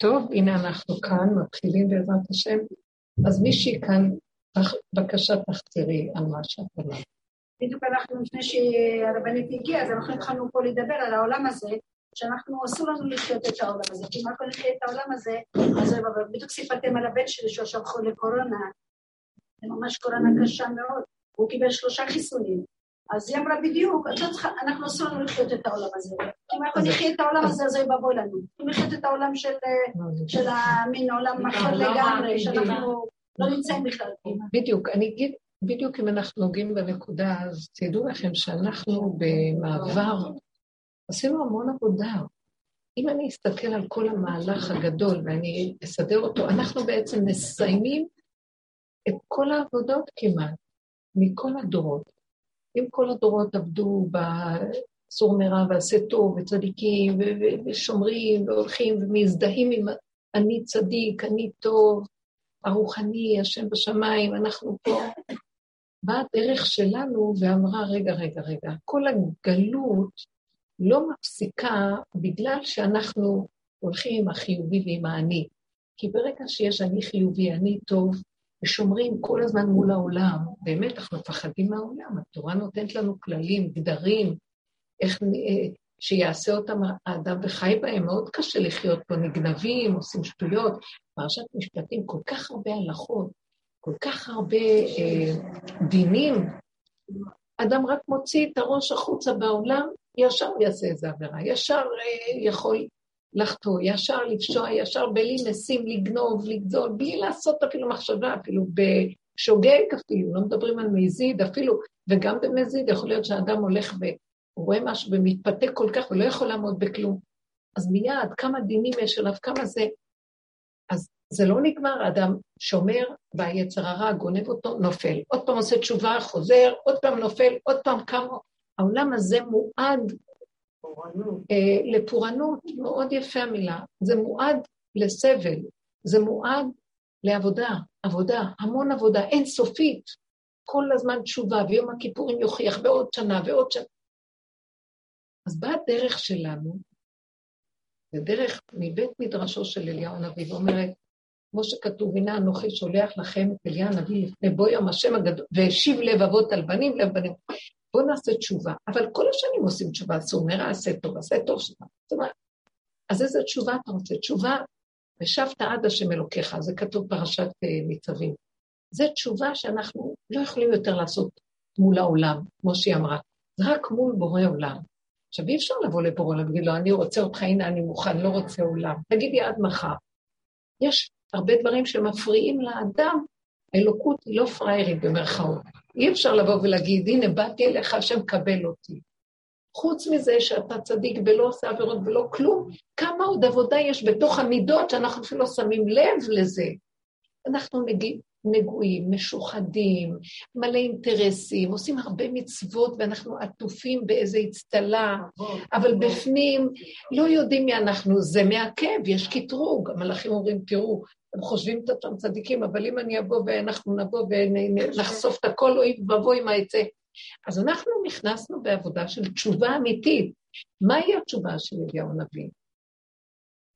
טוב, הנה אנחנו כאן, מתחילים בעזרת השם. אז מישהי כאן, בבקשה תחזרי על מה שאת אמרת. בדיוק אנחנו, לפני שהרבנית הגיעה, אז אנחנו התחלנו פה לדבר על העולם הזה, שאנחנו, אסור לנו לחיות את העולם הזה, כי אם אנחנו נחיה את העולם הזה, אז בדיוק סיפרתם על הבן שלי שהוא עכשיו חולה קורונה, זה ממש קורונה קשה מאוד, הוא קיבל שלושה חיסונים, אז היא אמרה בדיוק, לא אנחנו אסור לנו לחיות את העולם הזה. כי אם אנחנו נחיה את העולם הזה, אז זה יבוא לנו. אם לחיות את העולם של המין עולם אחר לגמרי, שאנחנו לא נמצאים בכלל. בדיוק, אני אגיד, בדיוק אם אנחנו נוגעים בנקודה, אז תדעו לכם שאנחנו במעבר, עשינו המון עבודה. אם אני אסתכל על כל המהלך הגדול ואני אסדר אותו, אנחנו בעצם מסיימים את כל העבודות כמעט, מכל הדורות. אם כל הדורות עבדו בסור מרע ועשה טוב, וצדיקים, ושומרים, והולכים, ומזדהים עם אני צדיק, אני טוב, הרוחני, השם בשמיים, אנחנו פה. באה הדרך שלנו ואמרה, רגע, רגע, רגע, כל הגלות לא מפסיקה בגלל שאנחנו הולכים עם החיובי ועם האני. כי ברגע שיש אני חיובי, אני טוב, ושומרים כל הזמן מול העולם, באמת, אנחנו מפחדים מהעולם, התורה נותנת לנו כללים, גדרים, איך אה, שיעשה אותם האדם וחי בהם, מאוד קשה לחיות פה, נגנבים, עושים שטויות. פרשת משפטים, כל כך הרבה הלכות, כל כך הרבה אה, דינים. אדם רק מוציא את הראש החוצה בעולם, ישר יעשה איזה עבירה, ישר אה, יכול לחטוא, ישר לפשוע, ישר בלי נסים לגנוב, לגזול, בלי לעשות אפילו מחשבה, אפילו בשוגג אפילו, לא מדברים על מזיד אפילו, וגם במזיד יכול להיות שאדם הולך והוא רואה משהו ומתפתה כל כך ולא יכול לעמוד בכלום. אז מיד, כמה דינים יש עליו, כמה זה... אז זה לא נגמר, האדם שומר והיצר הרע גונב אותו, נופל. עוד פעם עושה תשובה, חוזר, עוד פעם נופל, עוד פעם כמה... העולם הזה מועד לפורענות, מאוד יפה המילה. זה מועד לסבל, זה מועד לעבודה, עבודה, המון עבודה, אינסופית. כל הזמן תשובה, ויום הכיפורים יוכיח, ועוד שנה, ועוד שנה. אז באה הדרך שלנו, זה דרך מבית מדרשו של אליהו הנביא, ואומרת, כמו שכתוב, הנה אנוכי שולח לכם את אליהו הנביא לפני בוא יום השם הגדול, והשיב לב אבות על בנים, לב בנים. בואו נעשה תשובה. אבל כל השנים עושים תשובה, אסור מרע, עשה טוב, עשה טוב. זאת אומרת, אז איזה תשובה אתה רוצה? תשובה, ושבת עד השם אלוקיך, זה כתוב פרשת uh, ניצבים. זו תשובה שאנחנו לא יכולים יותר לעשות מול העולם, כמו שהיא אמרה, זה רק מול בורא עולם. עכשיו, אי אפשר לבוא לבורא עולם ולהגיד לו, אני רוצה אותך, הנה אני מוכן, לא רוצה עולם. תגידי עד מחר. יש הרבה דברים שמפריעים לאדם, האלוקות היא לא פראיירית במרכאות. אי אפשר לבוא ולהגיד, הנה, באתי אליך, השם קבל אותי. חוץ מזה שאתה צדיק ולא עושה עבירות ולא כלום, כמה עוד עבודה יש בתוך המידות שאנחנו אפילו לא שמים לב לזה. אנחנו נגיד, נגועים, משוחדים, מלא אינטרסים, עושים הרבה מצוות ואנחנו עטופים באיזו אצטלה, אבל בפנים לא יודעים מי אנחנו, זה מעכב, יש קטרוג. המלאכים אומרים, תראו, הם חושבים את אותם צדיקים, אבל אם אני אבוא ואנחנו נבוא ונחשוף את הכל, אוי ואבוי מה יצא. אז אנחנו נכנסנו בעבודה של תשובה אמיתית. מהי התשובה של אליהו הנביא?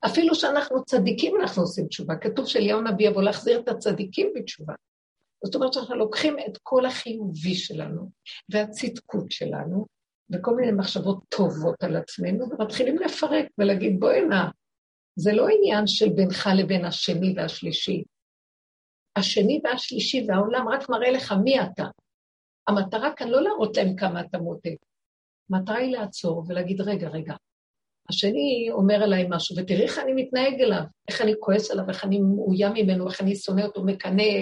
אפילו שאנחנו צדיקים, אנחנו עושים תשובה. כתוב שאליהו הנביא יבוא להחזיר את הצדיקים בתשובה. זאת אומרת שאנחנו לוקחים את כל החיובי שלנו והצדקות שלנו, וכל מיני מחשבות טובות על עצמנו, ומתחילים לפרק ולהגיד, בואי נא, זה לא עניין של בינך לבין השני והשלישי. השני והשלישי והעולם רק מראה לך מי אתה. המטרה כאן לא להראות להם כמה אתה מודה. המטרה היא לעצור ולהגיד, רגע, רגע, השני אומר עליי משהו, ותראי איך אני מתנהג אליו, איך אני כועס עליו, איך אני מאוים ממנו, איך אני שונא אותו, מקנא.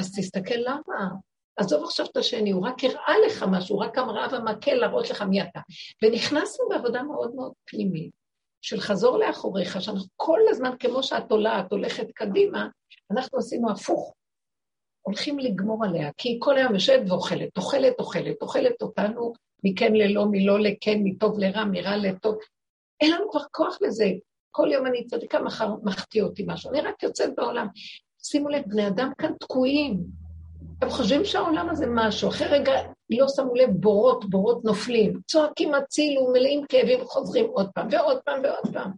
אז תסתכל למה. עזוב עכשיו את השני, הוא רק הראה לך משהו, הוא רק אמרה ומקל להראות לך מי אתה. ונכנסנו בעבודה מאוד מאוד פנימית. של חזור לאחוריך, שאנחנו כל הזמן, כמו שאת עולה, את הולכת קדימה, אנחנו עשינו הפוך. הולכים לגמור עליה, כי היא כל היום יושבת ואוכלת, אוכלת, אוכלת, אוכלת אותנו מכן ללא, מלא לכן, מטוב לרע, מרע לטוב. אין לנו כבר כוח לזה. כל יום אני צדיקה, מחר מחטיא אותי משהו. אני רק יוצאת בעולם. שימו לב, בני אדם כאן תקועים. הם חושבים שהעולם הזה משהו, אחרי רגע לא שמו לב, בורות, בורות נופלים, צועקים הצילו, מלאים כאבים, חוזרים עוד פעם ועוד פעם ועוד פעם.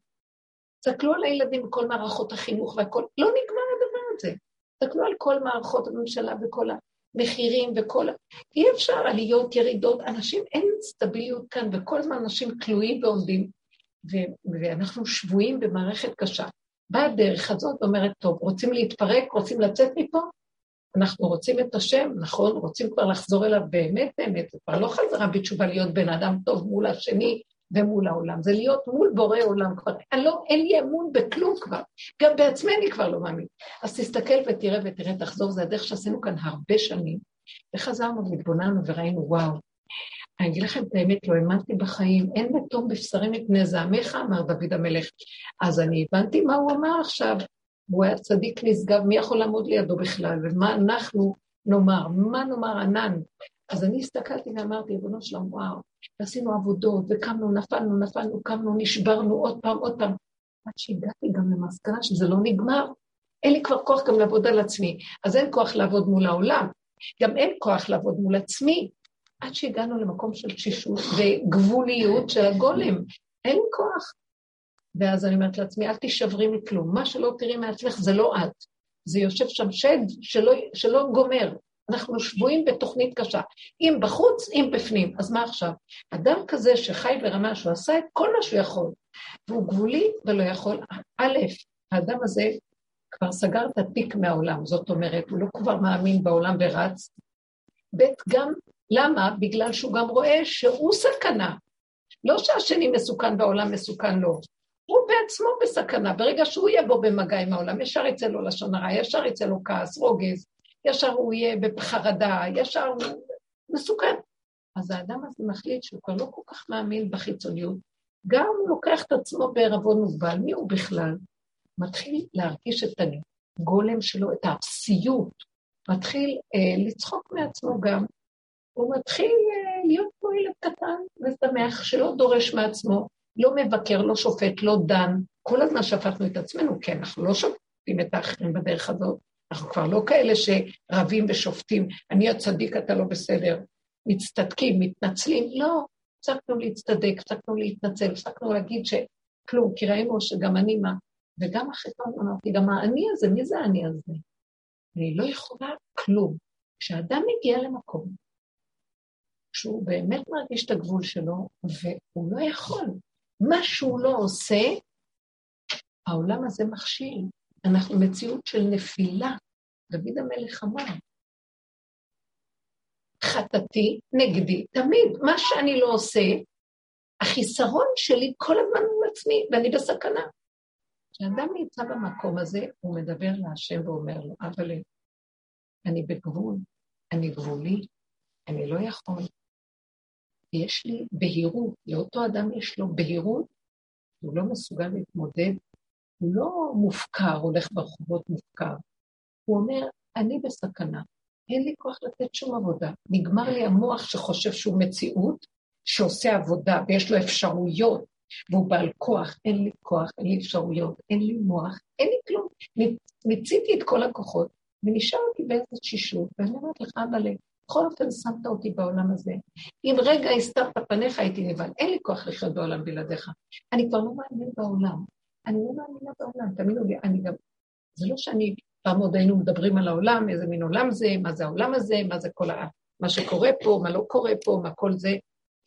תסתכלו על הילדים בכל מערכות החינוך והכל, לא נגמר הדבר הזה. תסתכלו על כל מערכות הממשלה וכל המחירים וכל ה... אי אפשר עליות, ירידות, אנשים, אין סטביליות כאן, וכל הזמן אנשים תלויים ועומדים, ו- ואנחנו שבויים במערכת קשה. באה הדרך הזאת ואומרת, טוב, רוצים להתפרק, רוצים לצאת מפה? אנחנו רוצים את השם, נכון, רוצים כבר לחזור אליו באמת באמת, זה כבר לא חזרה בתשובה להיות בן אדם טוב מול השני ומול העולם, זה להיות מול בורא עולם כבר. אני לא, אין לי אמון בכלום כבר, גם בעצמי אני כבר לא מאמין. אז תסתכל ותראה ותראה, תחזור, זה הדרך שעשינו כאן הרבה שנים, וחזרנו והתבוננו וראינו, וואו, אני אגיד לכם את האמת, לא האמנתי בחיים, אין מתום בבשרים מפני זעמך, אמר דוד המלך. אז אני הבנתי מה הוא אמר עכשיו, הוא היה צדיק נשגב, מי יכול לעמוד לידו בכלל, ומה אנחנו נאמר, מה נאמר ענן. אז אני הסתכלתי ואמרתי, ריבונו שלום, וואו, עשינו עבודות, וקמנו, נפלנו, נפלנו, קמנו, נשברנו עוד פעם, עוד פעם. עד שהגעתי גם למסקנה שזה לא נגמר. אין לי כבר כוח גם לעבוד על עצמי, אז אין כוח לעבוד מול העולם. גם אין כוח לעבוד מול עצמי, עד שהגענו למקום של תשישות וגבוליות של הגולם. אין לי כוח. ואז אני אומרת לעצמי, אל תישברי מכלום. מה שלא תראי מעצמך זה לא את. זה יושב שם שד שלא, שלא גומר. אנחנו שבויים בתוכנית קשה. אם בחוץ, אם בפנים. אז מה עכשיו? אדם כזה שחי ברמה שהוא עשה את כל מה שהוא יכול, והוא גבולי ולא יכול, א', האדם הזה כבר סגר את התיק מהעולם, זאת אומרת, הוא לא כבר מאמין בעולם ורץ. ב', גם, למה? בגלל שהוא גם רואה שהוא סכנה. לא שהשני מסוכן והעולם מסוכן לו. הוא בעצמו בסכנה. ברגע שהוא יהיה בו במגע עם העולם, ישר יצא לו לשון הרע, ישר יצא לו כעס, רוגז, ישר הוא יהיה בחרדה, ישר הוא מסוכן. אז האדם הזה מחליט שהוא כבר לא כל כך מאמין בחיצוניות, גם הוא לוקח את עצמו בערבון מוגבל, מי הוא בכלל? מתחיל להרגיש את הגולם שלו, את האפסיות, מתחיל אה, לצחוק מעצמו גם, הוא מתחיל אה, להיות כמו ילד קטן ושמח, שלא דורש מעצמו, לא מבקר, לא שופט, לא דן. כל הזמן שפטנו את עצמנו, כן, אנחנו לא שופטים את האחרים בדרך הזאת. אנחנו כבר לא כאלה שרבים ושופטים, אני הצדיק, אתה לא בסדר. מצטדקים, מתנצלים, לא. הפסקנו להצטדק, הפסקנו להתנצל, הפסקנו להגיד שכלום, כי ראינו שגם אני מה. וגם אחרי פעם אמרתי, גם האני הזה, מי זה האני הזה? אני לא יכולה כלום. כשאדם מגיע למקום שהוא באמת מרגיש את הגבול שלו, והוא לא יכול, מה שהוא לא עושה, העולם הזה מכשיל. אנחנו מציאות של נפילה. דוד המלך אמר, חטאתי נגדי תמיד. מה שאני לא עושה, החיסרון שלי כל הזמן הוא עצמי, ואני בסכנה. כשאדם נמצא במקום הזה, הוא מדבר להשם ואומר לו, אבל אני בגבול, אני גבולי, אני לא יכול, יש לי בהירות, לאותו אדם יש לו בהירות, הוא לא מסוגל להתמודד, הוא לא מופקר, הולך ברחובות מופקר. הוא אומר, אני בסכנה, אין לי כוח לתת שום עבודה. נגמר לי המוח שחושב שהוא מציאות, שעושה עבודה ויש לו אפשרויות, והוא בעל כוח, אין לי כוח, אין לי אפשרויות, אין לי מוח, אין לי כלום. מיציתי את כל הכוחות, ונשארתי באיזו תשישות, ואני אומרת לך, אבל בכל אופן שמת אותי בעולם הזה. אם רגע הסתרת פניך הייתי נבהל. אין לי כוח לחיות בעולם בלעדיך. אני כבר לא מאמין בעולם. אני לא מאמינה בעולם, תאמינו לי, אני גם... זה לא שאני, פעם עוד היינו מדברים על העולם, איזה מין עולם זה, מה זה העולם הזה, מה זה כל ה... מה שקורה פה, מה לא קורה פה, מה כל זה.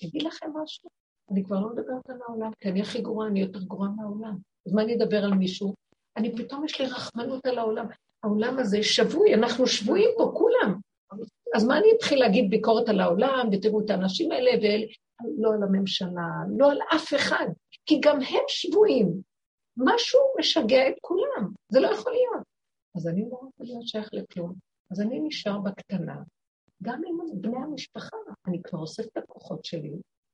אגיד לכם משהו, אני כבר לא מדברת על העולם, כי אני הכי גרועה, אני יותר גרועה מהעולם. אז מה אני אדבר על מישהו? אני פתאום יש לי רחמנות על העולם. העולם הזה שבוי, אנחנו שבויים פה, כולם. אז מה אני אתחיל להגיד ביקורת על העולם, ותראו את האנשים האלה, ולא על הממשלה, לא על אף אחד, כי גם הם שבויים. משהו משגע את כולם, זה לא יכול להיות. אז אני לא רוצה להיות שייך לכלום. אז אני נשאר בקטנה, גם עם בני המשפחה, אני כבר אוסף את הכוחות שלי,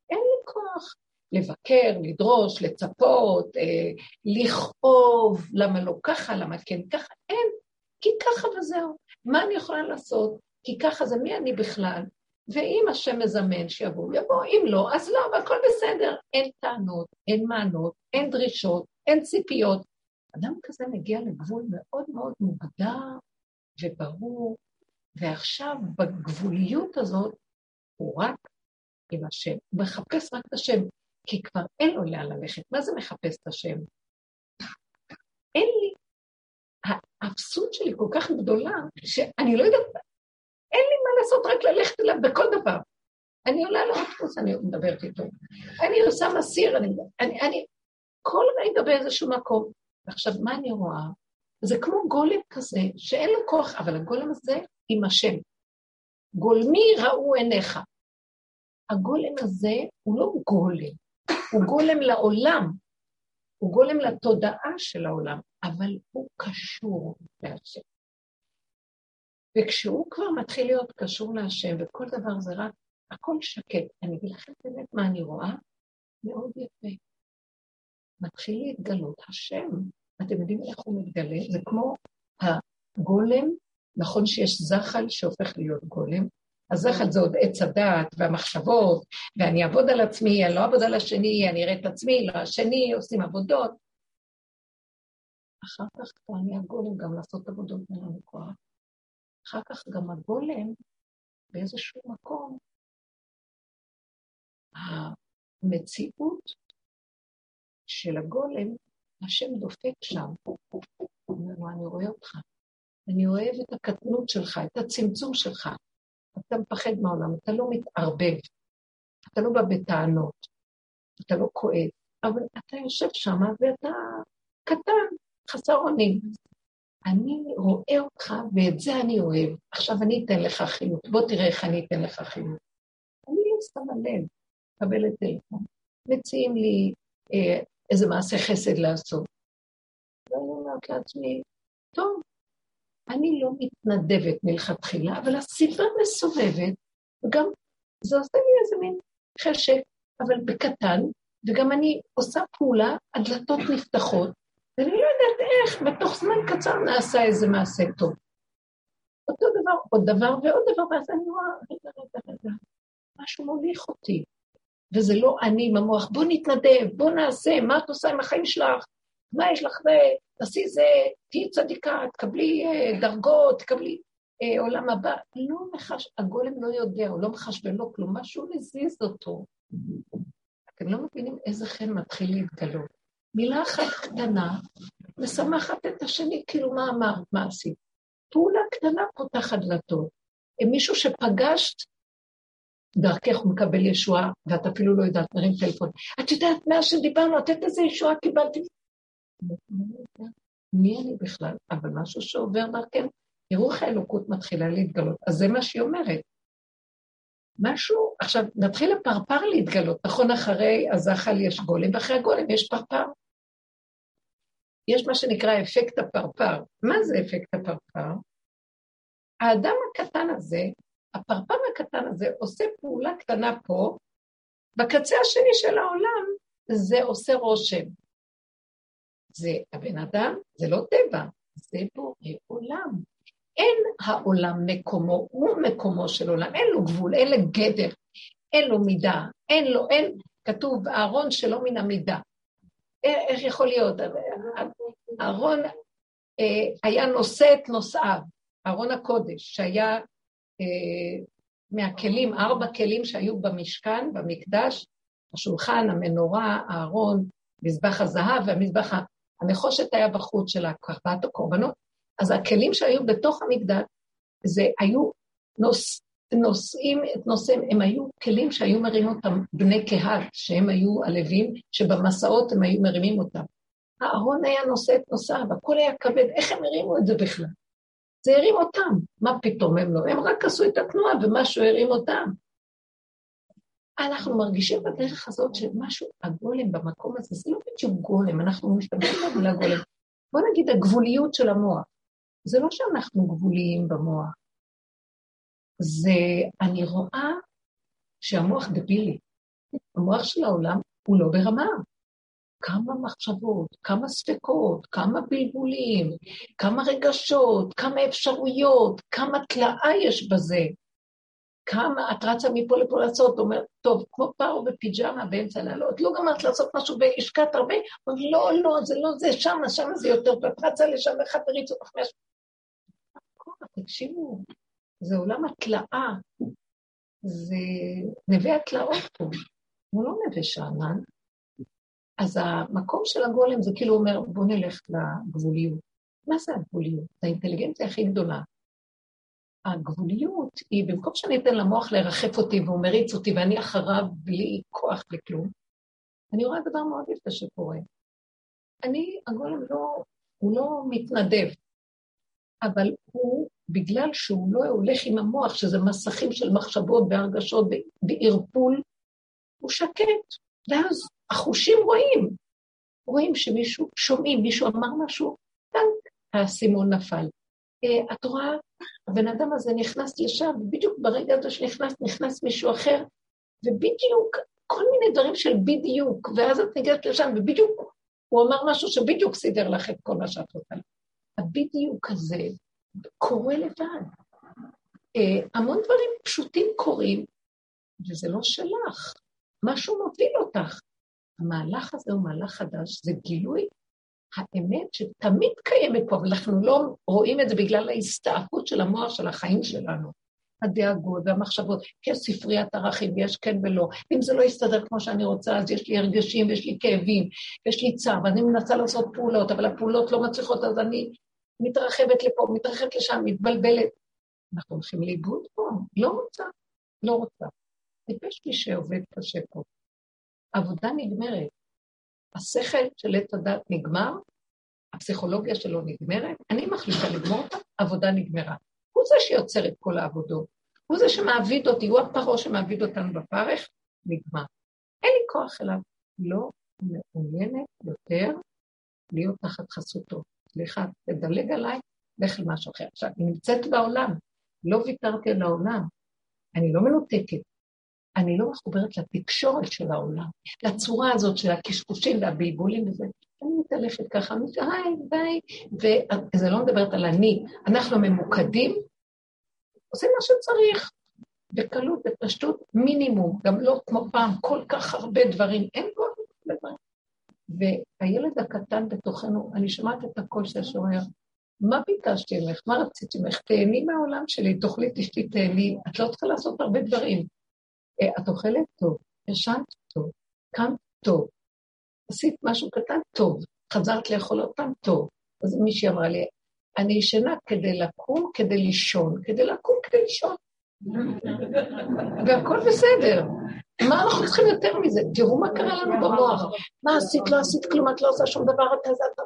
אין לי כוח לבקר, לדרוש, לצפות, אה, לכאוב, למה לא ככה, למה כן ככה, אין, כי ככה וזהו. מה אני יכולה לעשות? כי ככה זה מי אני בכלל, ואם השם מזמן שיבוא, יבוא, אם לא, אז לא, והכל בסדר. אין טענות, אין מענות, אין דרישות, אין ציפיות. אדם כזה מגיע לגבול מאוד מאוד מוגדר וברור, ועכשיו בגבוליות הזאת הוא רק עם השם, הוא מחפש רק את השם, כי כבר אין לו לאן ללכת. מה זה מחפש את השם? אין לי, האפסות שלי כל כך גדולה, שאני לא יודעת, אין לי מה לעשות, רק ללכת אליו בכל דבר. אני עולה לאוטובוס, אני מדברת איתו. אני עושה מסיר, אני, אני, אני כל רגע באיזשהו מקום. ועכשיו, מה אני רואה? זה כמו גולם כזה, שאין לו כוח, אבל הגולם הזה עם השם. גולמי ראו עיניך. הגולם הזה הוא לא גולם, הוא גולם לעולם, הוא גולם לתודעה של העולם, אבל הוא קשור להשם. וכשהוא כבר מתחיל להיות קשור להשם, וכל דבר זה רק, הכל שקט. אני אגיד לכם באמת מה אני רואה? מאוד יפה. מתחיל להתגלות השם. אתם יודעים איך הוא מתגלה? זה כמו הגולם, נכון שיש זחל שהופך להיות גולם, הזחל זה עוד עץ הדעת והמחשבות, ואני אעבוד על עצמי, אני לא אעבוד על השני, אני אראה את עצמי, לא השני, עושים עבודות. אחר כך כבר אני הגולם גם לעשות עבודות אין לנו כוח. אחר כך גם הגולם, באיזשהו מקום, המציאות של הגולם, השם דופק שם. הוא אומר לו, אני רואה אותך. אני אוהב את הקטנות שלך, את הצמצום שלך. אתה מפחד מהעולם, אתה לא מתערבב, אתה לא בא בטענות, אתה לא כואב, אבל אתה יושב שם ואתה קטן, חסר אונים. אני רואה אותך ואת זה אני אוהב, עכשיו אני אתן לך חיות, בוא תראה איך אני אתן לך חיות. אני שמה לב, מקבלת טלפון, מציעים לי אה, איזה מעשה חסד לעשות. ואני אומרת לעצמי, טוב, אני לא מתנדבת מלכתחילה, אבל הסביבה מסובבת, וגם זה עושה לי איזה מין חשק, אבל בקטן, וגם אני עושה פעולה, הדלתות נפתחות, ואני לא יודעת איך, בתוך זמן קצר נעשה איזה מעשה טוב. אותו דבר, עוד דבר ועוד דבר, ואז אני רואה, רגע, רגע, רגע, משהו מוליך אותי. וזה לא אני עם המוח, בוא נתנדב, בוא נעשה, מה את עושה עם החיים שלך? מה יש לך ב... תעשי זה, תהיי צדיקה, תקבלי אה, דרגות, תקבלי אה, עולם הבא. לא מחש... הגולם לא יודע, הוא לא מחשבן לו כלום, משהו מזיז אותו. אתם לא מבינים איזה חן מתחיל להתגלות. מילה אחת קטנה משמחת את השני, כאילו מה אמרת, מה עשית. פעולה קטנה פותחת דלתות. מישהו שפגשת, דרכך הוא מקבל ישועה, ואת אפילו לא יודעת, מרים טלפון. את יודעת, מאז שדיברנו, את איזה ישועה קיבלתי? מי אני בכלל? אבל משהו שעובר דרכנו, איך האלוקות מתחילה להתגלות. אז זה מה שהיא אומרת. משהו, עכשיו, נתחיל הפרפר להתגלות. נכון, אחרי הזחל יש גולם, ואחרי הגולם יש פרפר. יש מה שנקרא אפקט הפרפר. מה זה אפקט הפרפר? האדם הקטן הזה, הפרפר הקטן הזה, עושה פעולה קטנה פה, בקצה השני של העולם זה עושה רושם. זה הבן אדם, זה לא טבע, זה בורא עולם. אין העולם מקומו, הוא מקומו של עולם, אין לו גבול, אין לו גדר, אין לו מידה, אין לו, אין, כתוב אהרון שלא מן המידה. איך יכול להיות? אהרון אה, היה נושא את נושאיו, אהרון הקודש, שהיה אה, מהכלים, ארבע כלים שהיו במשכן, במקדש, השולחן, המנורה, הארון, מזבח הזהב והמזבח הנחושת היה בחוץ של הקרבת הקורבנות, אז הכלים שהיו בתוך המקדש, זה היו נוס, נושאים נושאים, הם היו כלים שהיו מרימים אותם בני קהת, שהם היו הלווים, שבמסעות הם היו מרימים אותם. הארון היה נושא את נושאיו, הכל היה כבד, איך הם הרימו את זה בכלל? זה הרים אותם, מה פתאום הם לא? הם רק עשו את התנועה ומשהו הרים אותם. אנחנו מרגישים בדרך הזאת שמשהו, הגולם במקום הזה, זה לא בדיוק גולם, אנחנו משתמשים במילה גולם. בוא נגיד הגבוליות של המוח. זה לא שאנחנו גבוליים במוח, זה, אני רואה שהמוח דבילי. המוח של העולם הוא לא ברמה. כמה מחשבות, כמה ספקות, כמה בלבולים, כמה רגשות, כמה אפשרויות, כמה תלאה יש בזה. כמה את רצה מפה לפה לעשות, אומר, טוב, כמו פרו בפיג'מה באמצע לעלות, לא גמרת לעשות משהו והשקעת הרבה, אומר, לא, לא, זה לא זה, שמה, שמה זה יותר טוב, את רצה לשם ואחד תריץ אותך מהש... תקשיבו, זה עולם התלאה, זה נווה התלאות פה, הוא לא נווה שאנן, אז המקום של הגולם זה כאילו אומר, בוא נלך לגבוליות. מה זה הגבוליות? זה האינטליגנציה הכי גדולה. הגבוליות היא, במקום שאני אתן למוח לרחף אותי והוא מריץ אותי ואני אחריו בלי כוח וכלום, אני רואה דבר מאוד יפה שקורה. אני, הגולם לא, הוא לא מתנדב, אבל הוא, בגלל שהוא לא הולך עם המוח, שזה מסכים של מחשבות והרגשות בערפול, הוא שקט, ואז החושים רואים. רואים שמישהו, שומעים, מישהו אמר משהו, טנק, האסימון נפל. Uh, את רואה, הבן אדם הזה נכנס לשם, ובדיוק ברגע הזה שנכנס, נכנס מישהו אחר, ובדיוק, כל מיני דברים של בדיוק, ואז את ניגשת לשם, ובדיוק הוא אמר משהו שבדיוק סידר לך את כל מה שאת רוצה. הבדיוק הזה קורה לבד. Uh, המון דברים פשוטים קורים, וזה לא שלך. משהו מוביל אותך. המהלך הזה הוא מהלך חדש, זה גילוי האמת שתמיד קיימת פה, אבל אנחנו לא רואים את זה בגלל ההסתעפות של המוח של החיים שלנו. הדאגות והמחשבות, יש ספריית ערכים, יש כן ולא. אם זה לא יסתדר כמו שאני רוצה, אז יש לי הרגשים ויש לי כאבים, יש לי צער, ואני מנסה לעשות פעולות, אבל הפעולות לא מצליחות, אז אני מתרחבת לפה, מתרחבת לשם, מתבלבלת. אנחנו הולכים לאיבוד פה, לא רוצה, לא רוצה. טיפש מי שעובד קשה פה. עבודה נגמרת. השכל של עץ הדת נגמר, הפסיכולוגיה שלו נגמרת, אני מחליטה לגמור אותה, עבודה נגמרה. הוא זה שיוצר את כל העבודות, הוא זה שמעביד אותי, הוא הפרעה שמעביד אותנו בפרך, נגמר. אין לי כוח אליו. לא מעוניינת יותר להיות תחת חסותו. סליחה, תדלג עליי, לך למשהו אחר. עכשיו, אני נמצאת בעולם, לא ויתרתי על העולם, אני לא מנותקת, אני לא מחוברת לתקשורת של העולם, לצורה הזאת של הקשקושים והבלבולים וזה. אני מתעלפת ככה, היי, ביי, וזה לא מדברת על אני, אנחנו ממוקדים, עושים מה שצריך, בקלות, בפשטות, מינימום, גם לא כמו פעם, כל כך הרבה דברים, אין דברים. והילד הקטן בתוכנו, אני שומעת את הקול של השומר, מה ביקשתי ממך? מה רציתי ממך? תהני מהעולם שלי, תאכלי, תשתי, תהני. את לא צריכה לעשות הרבה דברים. אה, את אוכלת טוב, ישנת טוב, קמת טוב, עשית משהו קטן טוב, חזרת לאכול פעם טוב. אז מישהי אמרה לי, אני ישנה כדי לקום, כדי לישון, כדי לקום, כדי לישון. והכל בסדר. מה אנחנו צריכים יותר מזה? תראו מה קרה לנו במוח. מה עשית? לא עשית כלום, את לא עושה שום דבר,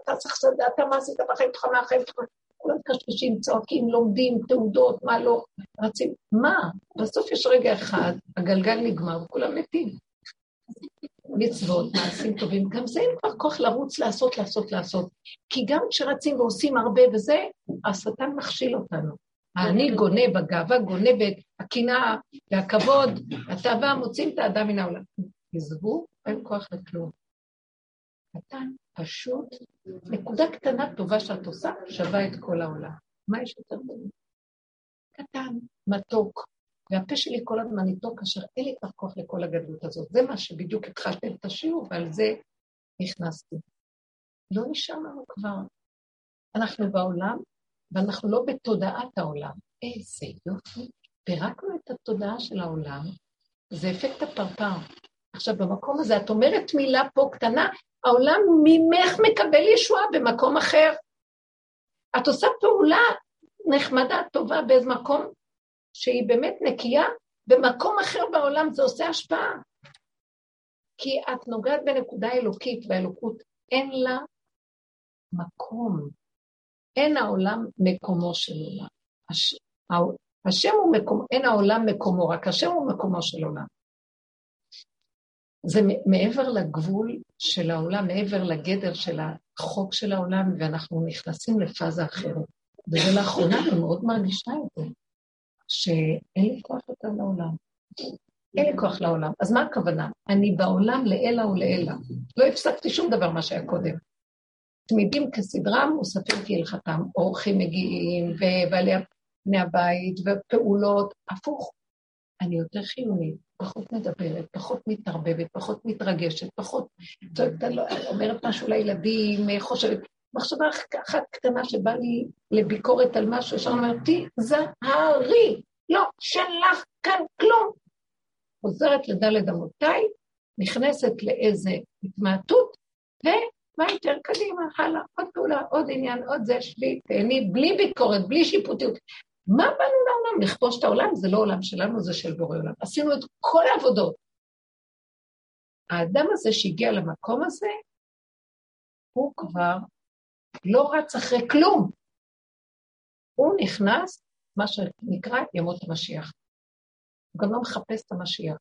אתה צריך לדעת, אתה מה עשית בחיים שלך, מהחיים שלך. כולם קשקשים, צועקים, לומדים, תעודות, מה לא, רצים, מה? בסוף יש רגע אחד, הגלגל נגמר וכולם מתים. מצוות, מעשים טובים, גם זה אין כבר כוח לרוץ, לעשות, לעשות, לעשות. כי גם כשרצים ועושים הרבה וזה, השטן מכשיל אותנו. האני גונב, הגאווה גונבת, הקנאה והכבוד, התאווה מוצאים את האדם מן העולם. עזבו, אין כוח לכלום. קטן, פשוט, נקודה קטנה טובה שאת עושה, שווה את כל העולם. מה יש יותר בזה? קטן, מתוק, והפה שלי כל הזמן איתו כאשר אין לי כבר כוח לכל הגדלות הזאת. זה מה שבדיוק התחלתי את השיעור, ועל זה נכנסתי. לא נשאר לנו כבר. אנחנו בעולם, ואנחנו לא בתודעת העולם. איזה יופי. פירקנו את התודעה של העולם, זה אפקט הפרפר. עכשיו, במקום הזה, את אומרת מילה פה קטנה, העולם ממך מקבל ישועה במקום אחר. את עושה פעולה נחמדה, טובה, באיזה מקום שהיא באמת נקייה, במקום אחר בעולם זה עושה השפעה. כי את נוגעת בנקודה אלוקית, והאלוקות אין לה מקום. אין העולם מקומו של עולם. הש... השם הוא מקום, אין העולם מקומו, רק השם הוא מקומו של עולם. זה מעבר לגבול של העולם, מעבר לגדר של החוק של העולם, ואנחנו נכנסים לפאזה אחרת. וזה לאחרונה, אני מאוד מרגישה את זה, שאין לי כוח יותר לעולם. אין לי כוח לעולם. אז מה הכוונה? אני בעולם לעילא ולעילא. לא הפסקתי שום דבר מה שהיה קודם. תמידים כסדרם מוספים כהלכתם, אורחים מגיעים, ובעלי בני הבית, ופעולות, הפוך. אני יותר חיונית, פחות מדברת, פחות מתערבבת, פחות מתרגשת, פחות צועקת, לא, אומרת משהו לילדים, חושבת, מחשבה אחת קטנה שבאה לי לביקורת על משהו, ישר אומרת, תיזהרי, לא שלח כאן כלום. חוזרת לדלת אמותיי, נכנסת לאיזה התמעטות, ומה יותר קדימה, הלאה, עוד פעולה, עוד עניין, עוד זה, שבי, תהני, בלי ביקורת, בלי שיפוטיות. מה באנו לעולם? לכבוש את העולם? זה לא עולם שלנו, זה של בורא עולם. עשינו את כל העבודות. האדם הזה שהגיע למקום הזה, הוא כבר לא רץ אחרי כלום. הוא נכנס, מה שנקרא ימות המשיח. הוא גם לא מחפש את המשיח.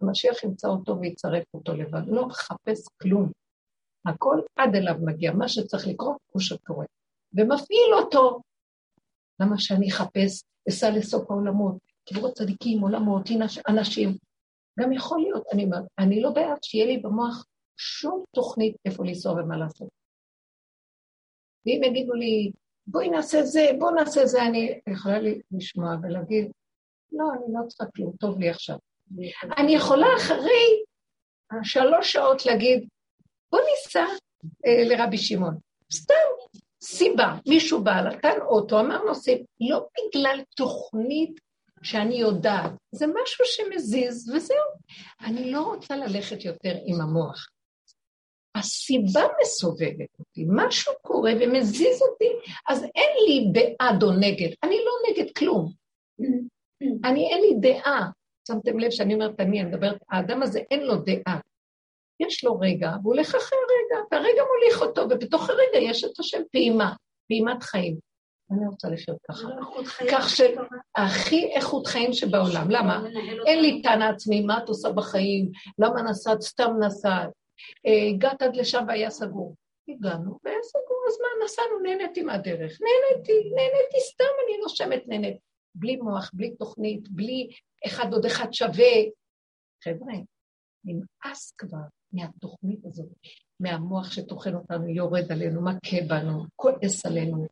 המשיח ימצא אותו ויצרף אותו לבד, הוא לא מחפש כלום. הכל עד אליו מגיע, מה שצריך לקרות הוא שקורה. ומפעיל אותו. למה שאני אחפש, אסע לסוף העולמות, קברות צדיקים, עולמות, אנשים. גם יכול להיות, אני, אני לא בעד שיהיה לי במוח שום תוכנית איפה לנסוע ומה לעשות. ואם יגידו לי, בואי נעשה זה, בואי נעשה זה, אני יכולה לשמוע ולהגיד, לא, אני לא צריכה כלום, טוב לי עכשיו. אני יכולה אחרי שלוש שעות להגיד, בוא ניסע אה, לרבי שמעון. סתם סיבה, מישהו בא, נתן אוטו, אמר נוסעים, לא בגלל תוכנית שאני יודעת, זה משהו שמזיז, וזהו. אני לא רוצה ללכת יותר עם המוח. הסיבה מסובבת אותי, משהו קורה ומזיז אותי, אז אין לי בעד או נגד, אני לא נגד כלום. אני, אין לי דעה. שמתם לב שאני אומרת אני, אני מדברת, האדם הזה אין לו דעה. יש לו רגע, והוא הולך אחרי רגע, והרגע מוליך אותו, ובתוך הרגע יש את השם פעימה, פעימת חיים. אני רוצה לחיות ככה. כך שהכי איכות חיים שבעולם. למה? אין לי טענה עצמי, מה את עושה בחיים? למה נסעת? סתם נסעת. אה, הגעת עד לשם והיה סגור. הגענו, והיה סגור, אז מה, נסענו, נהניתי מהדרך. נהניתי, נהניתי סתם, אני נושמת נהנית. בלי מוח, בלי תוכנית, בלי אחד עוד אחד שווה. חבר'ה, נמאס כבר מהתוכנית הזאת, מהמוח שטוחן אותנו, יורד עלינו, מכה בנו, כועס עלינו,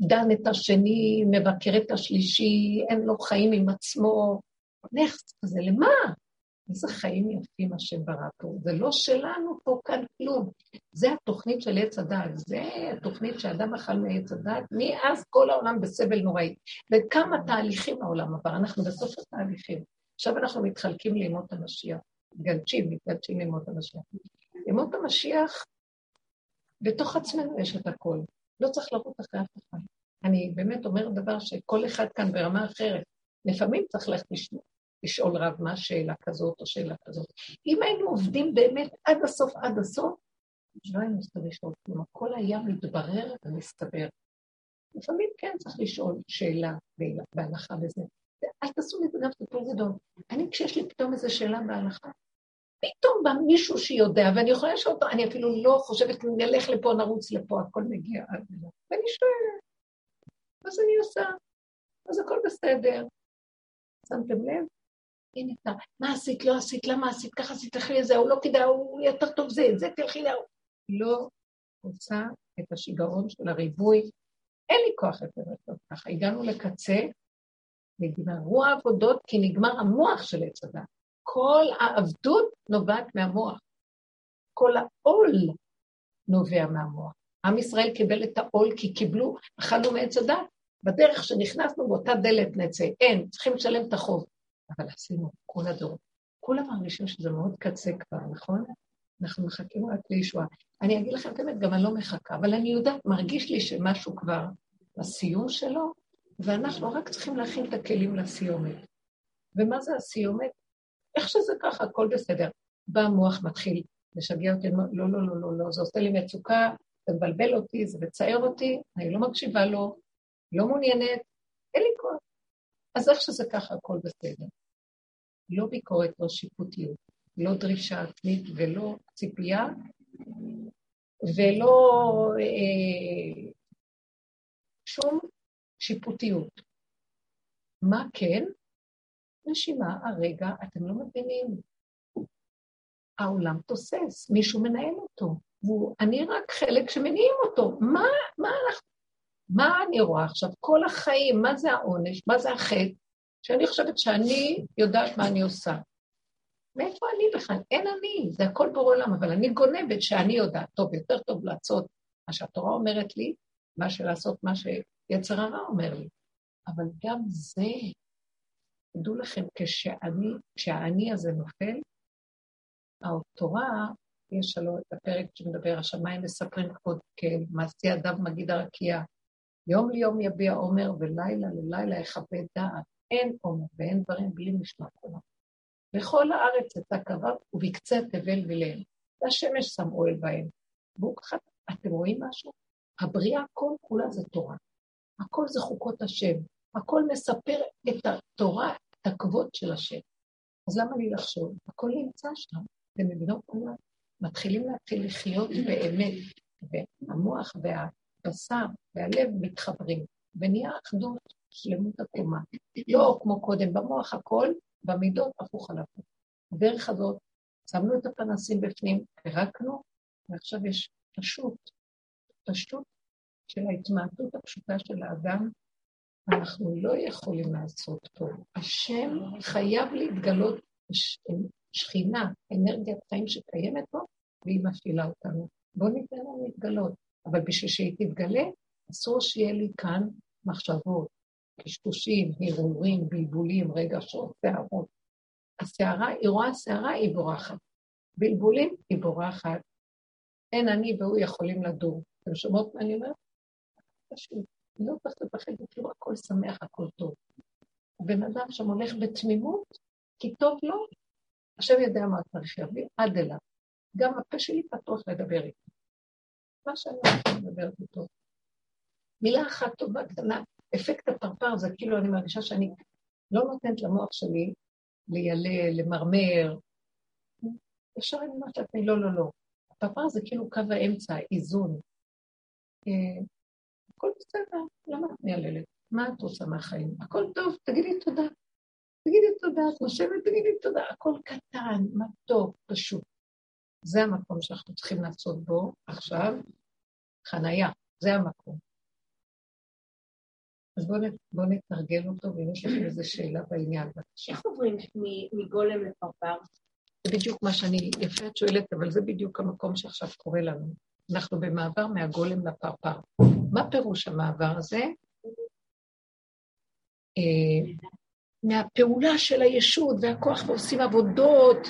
דן את השני, מבקר את השלישי, אין לו חיים עם עצמו. נכס כזה, למה? איזה חיים יפים השם ברא פה. זה לא שלנו פה כאן כלום. זה התוכנית של עץ הדת, זה התוכנית שאדם אכל מעץ הדת, מאז כל העולם בסבל נוראי. וכמה תהליכים העולם עבר, אנחנו בסוף התהליכים. עכשיו אנחנו מתחלקים לימות המשיח. מתגלשים, מתגלשים לימות המשיח. לימות המשיח, בתוך עצמנו יש את הכל. לא צריך לרוץ אחרי אף אחד. אני באמת אומרת דבר שכל אחד כאן ברמה אחרת. לפעמים צריך ללכת לשמוע. לשאול רב מה שאלה כזאת או שאלה כזאת. אם היינו עובדים באמת עד הסוף, עד הסוף, לא היינו צריכים לשאול כלום, הכל היה מתברר ומסתבר. לפעמים כן צריך לשאול שאלה בהלכה וזה. אל תעשו מזה גם סיפור גדול. אני, כשיש לי פתאום איזו שאלה בהלכה, פתאום בא מישהו שיודע, ואני יכולה לשאול אותו, אני אפילו לא חושבת, נלך לפה, נרוץ לפה, הכל מגיע עד אליו. ואני שואלת, אז אני עושה, אז הכל בסדר. שמתם לב? הנה אתה, מה עשית, לא עשית, למה עשית, ככה עשית, תלכי לזה, הוא לא כדאי, הוא יותר טוב זה, זה תלכי להוא. לא עושה את השיגעון של הריבוי. אין לי כוח יותר לעשות ככה. הגענו לקצה, נגמרו העבודות כי נגמר המוח של עץ הדת. כל העבדות נובעת מהמוח. כל העול נובע מהמוח. עם ישראל קיבל את העול כי קיבלו, אכלנו מעץ הדת. בדרך שנכנסנו באותה דלת נצא. אין, צריכים לשלם את החוב. אבל עשינו כל הדור. כולם מרגישים שזה מאוד קצה כבר, נכון? אנחנו מחכים רק לישועה. אני אגיד לכם את האמת, גם אני לא מחכה, אבל אני יודעת, מרגיש לי שמשהו כבר בסיום שלו, ואנחנו רק צריכים להכין את הכלים לסיומת. ומה זה הסיומת? איך שזה ככה, הכל בסדר. בא המוח, מתחיל לשגע אותי, לא, לא, לא, לא, לא, זה עושה לי מצוקה, זה מבלבל אותי, זה מצער אותי, אני לא מקשיבה לו, לא מעוניינת, אין לי כוח. אז איך שזה ככה, הכל בסדר. לא ביקורת, לא שיפוטיות, לא דרישה עצמית ולא ציפייה, ולא אה, שום שיפוטיות. מה כן? נשימה, הרגע, אתם לא מבינים. העולם תוסס, מישהו מנהל אותו, ואני רק חלק שמניעים אותו. מה, מה אנחנו... מה אני רואה עכשיו? כל החיים, מה זה העונש? מה זה החטא? שאני חושבת שאני יודעת מה אני עושה. מאיפה אני בכלל? אין אני, זה הכל בורא עולם, אבל אני גונבת שאני יודעת. טוב, יותר טוב לעשות מה שהתורה אומרת לי, מה שלעשות מה שיצר הרע אומר לי. אבל גם זה, תדעו לכם, כשאני, כשהאני הזה נופל, התורה יש שלו את הפרק שמדבר, השמיים מספרים כבוד כן, מעשי ידיו מגיד הרקיע. יום ליום יביע עומר ולילה ללילה יכבד דעת. אין עומר ואין דברים בלי משמע קומה. בכל הארץ את הקרב ובקצה תבל וליל. והשמש שם אוהל בהם. והוא ככה, אתם רואים משהו? הבריאה כל כולה זה תורה. הכל זה חוקות השם. הכל מספר את התורה, את הכבוד של השם. אז למה לי לחשוב? הכל נמצא שם, במדינות עולם. מתחילים להתחיל לחיות באמת, והמוח והבשר והלב מתחברים, ונהיה אחדות, שלמות הקומה. לא כמו קודם, במוח הכל, במידות הפוך על הפוך. הדרך הזאת, שמנו את הפנסים בפנים, פירקנו, ועכשיו יש פשוט, פשוט של ההתמעטות הפשוטה של האדם, אנחנו לא יכולים לעשות פה. השם חייב להתגלות שכינה, אנרגיית חיים שקיימת פה, והיא מפעילה אותנו. בואו ניתן לה להתגלות. אבל בשביל שהיא תתגלה, אסור שיהיה לי כאן מחשבות, קשקושים, הרהורים, בלבולים, רגשות, שערות. הסערה, היא רואה סערה, היא בורחת. בלבולים, היא בורחת. אין אני והוא יכולים לדור. אתם שומעות מה אני אומרת? פשוט. לא צריך לפחד כאילו הכל שמח, הכל טוב. הבן אדם שם הולך בתמימות, כי טוב לו, השם יודע מה צריך להביא, עד אליו. גם הפה שלי פתוח לדבר איתו. מה שאני רוצה לדבר איתו. מילה אחת טובה קטנה, אפקט הפרפר זה כאילו אני מרגישה שאני לא נותנת למוח שלי לילל, למרמר. אפשר אני אומרת לעצמי, לא, לא, לא. הפרפר זה כאילו קו האמצע, איזון. אה, הכל בסדר, למה את מייללת? מה את רוצה מהחיים? הכל טוב, תגידי תודה. תגידי תודה, את נושמת, תגידי תודה. הכל קטן, טוב, פשוט. זה המקום שאנחנו צריכים לעשות בו עכשיו, חנייה, זה המקום. אז בואו בוא נתרגל אותו, ואם יש לכם איזו שאלה בעניין, בבקשה. איך עוברים מגולם לפרפר? זה בדיוק מה שאני, יפה את שואלת, אבל זה בדיוק המקום שעכשיו קורה לנו. אנחנו במעבר מהגולם לפרפר. מה פירוש המעבר הזה? אה, מהפעולה של הישות והכוח ועושים עבודות.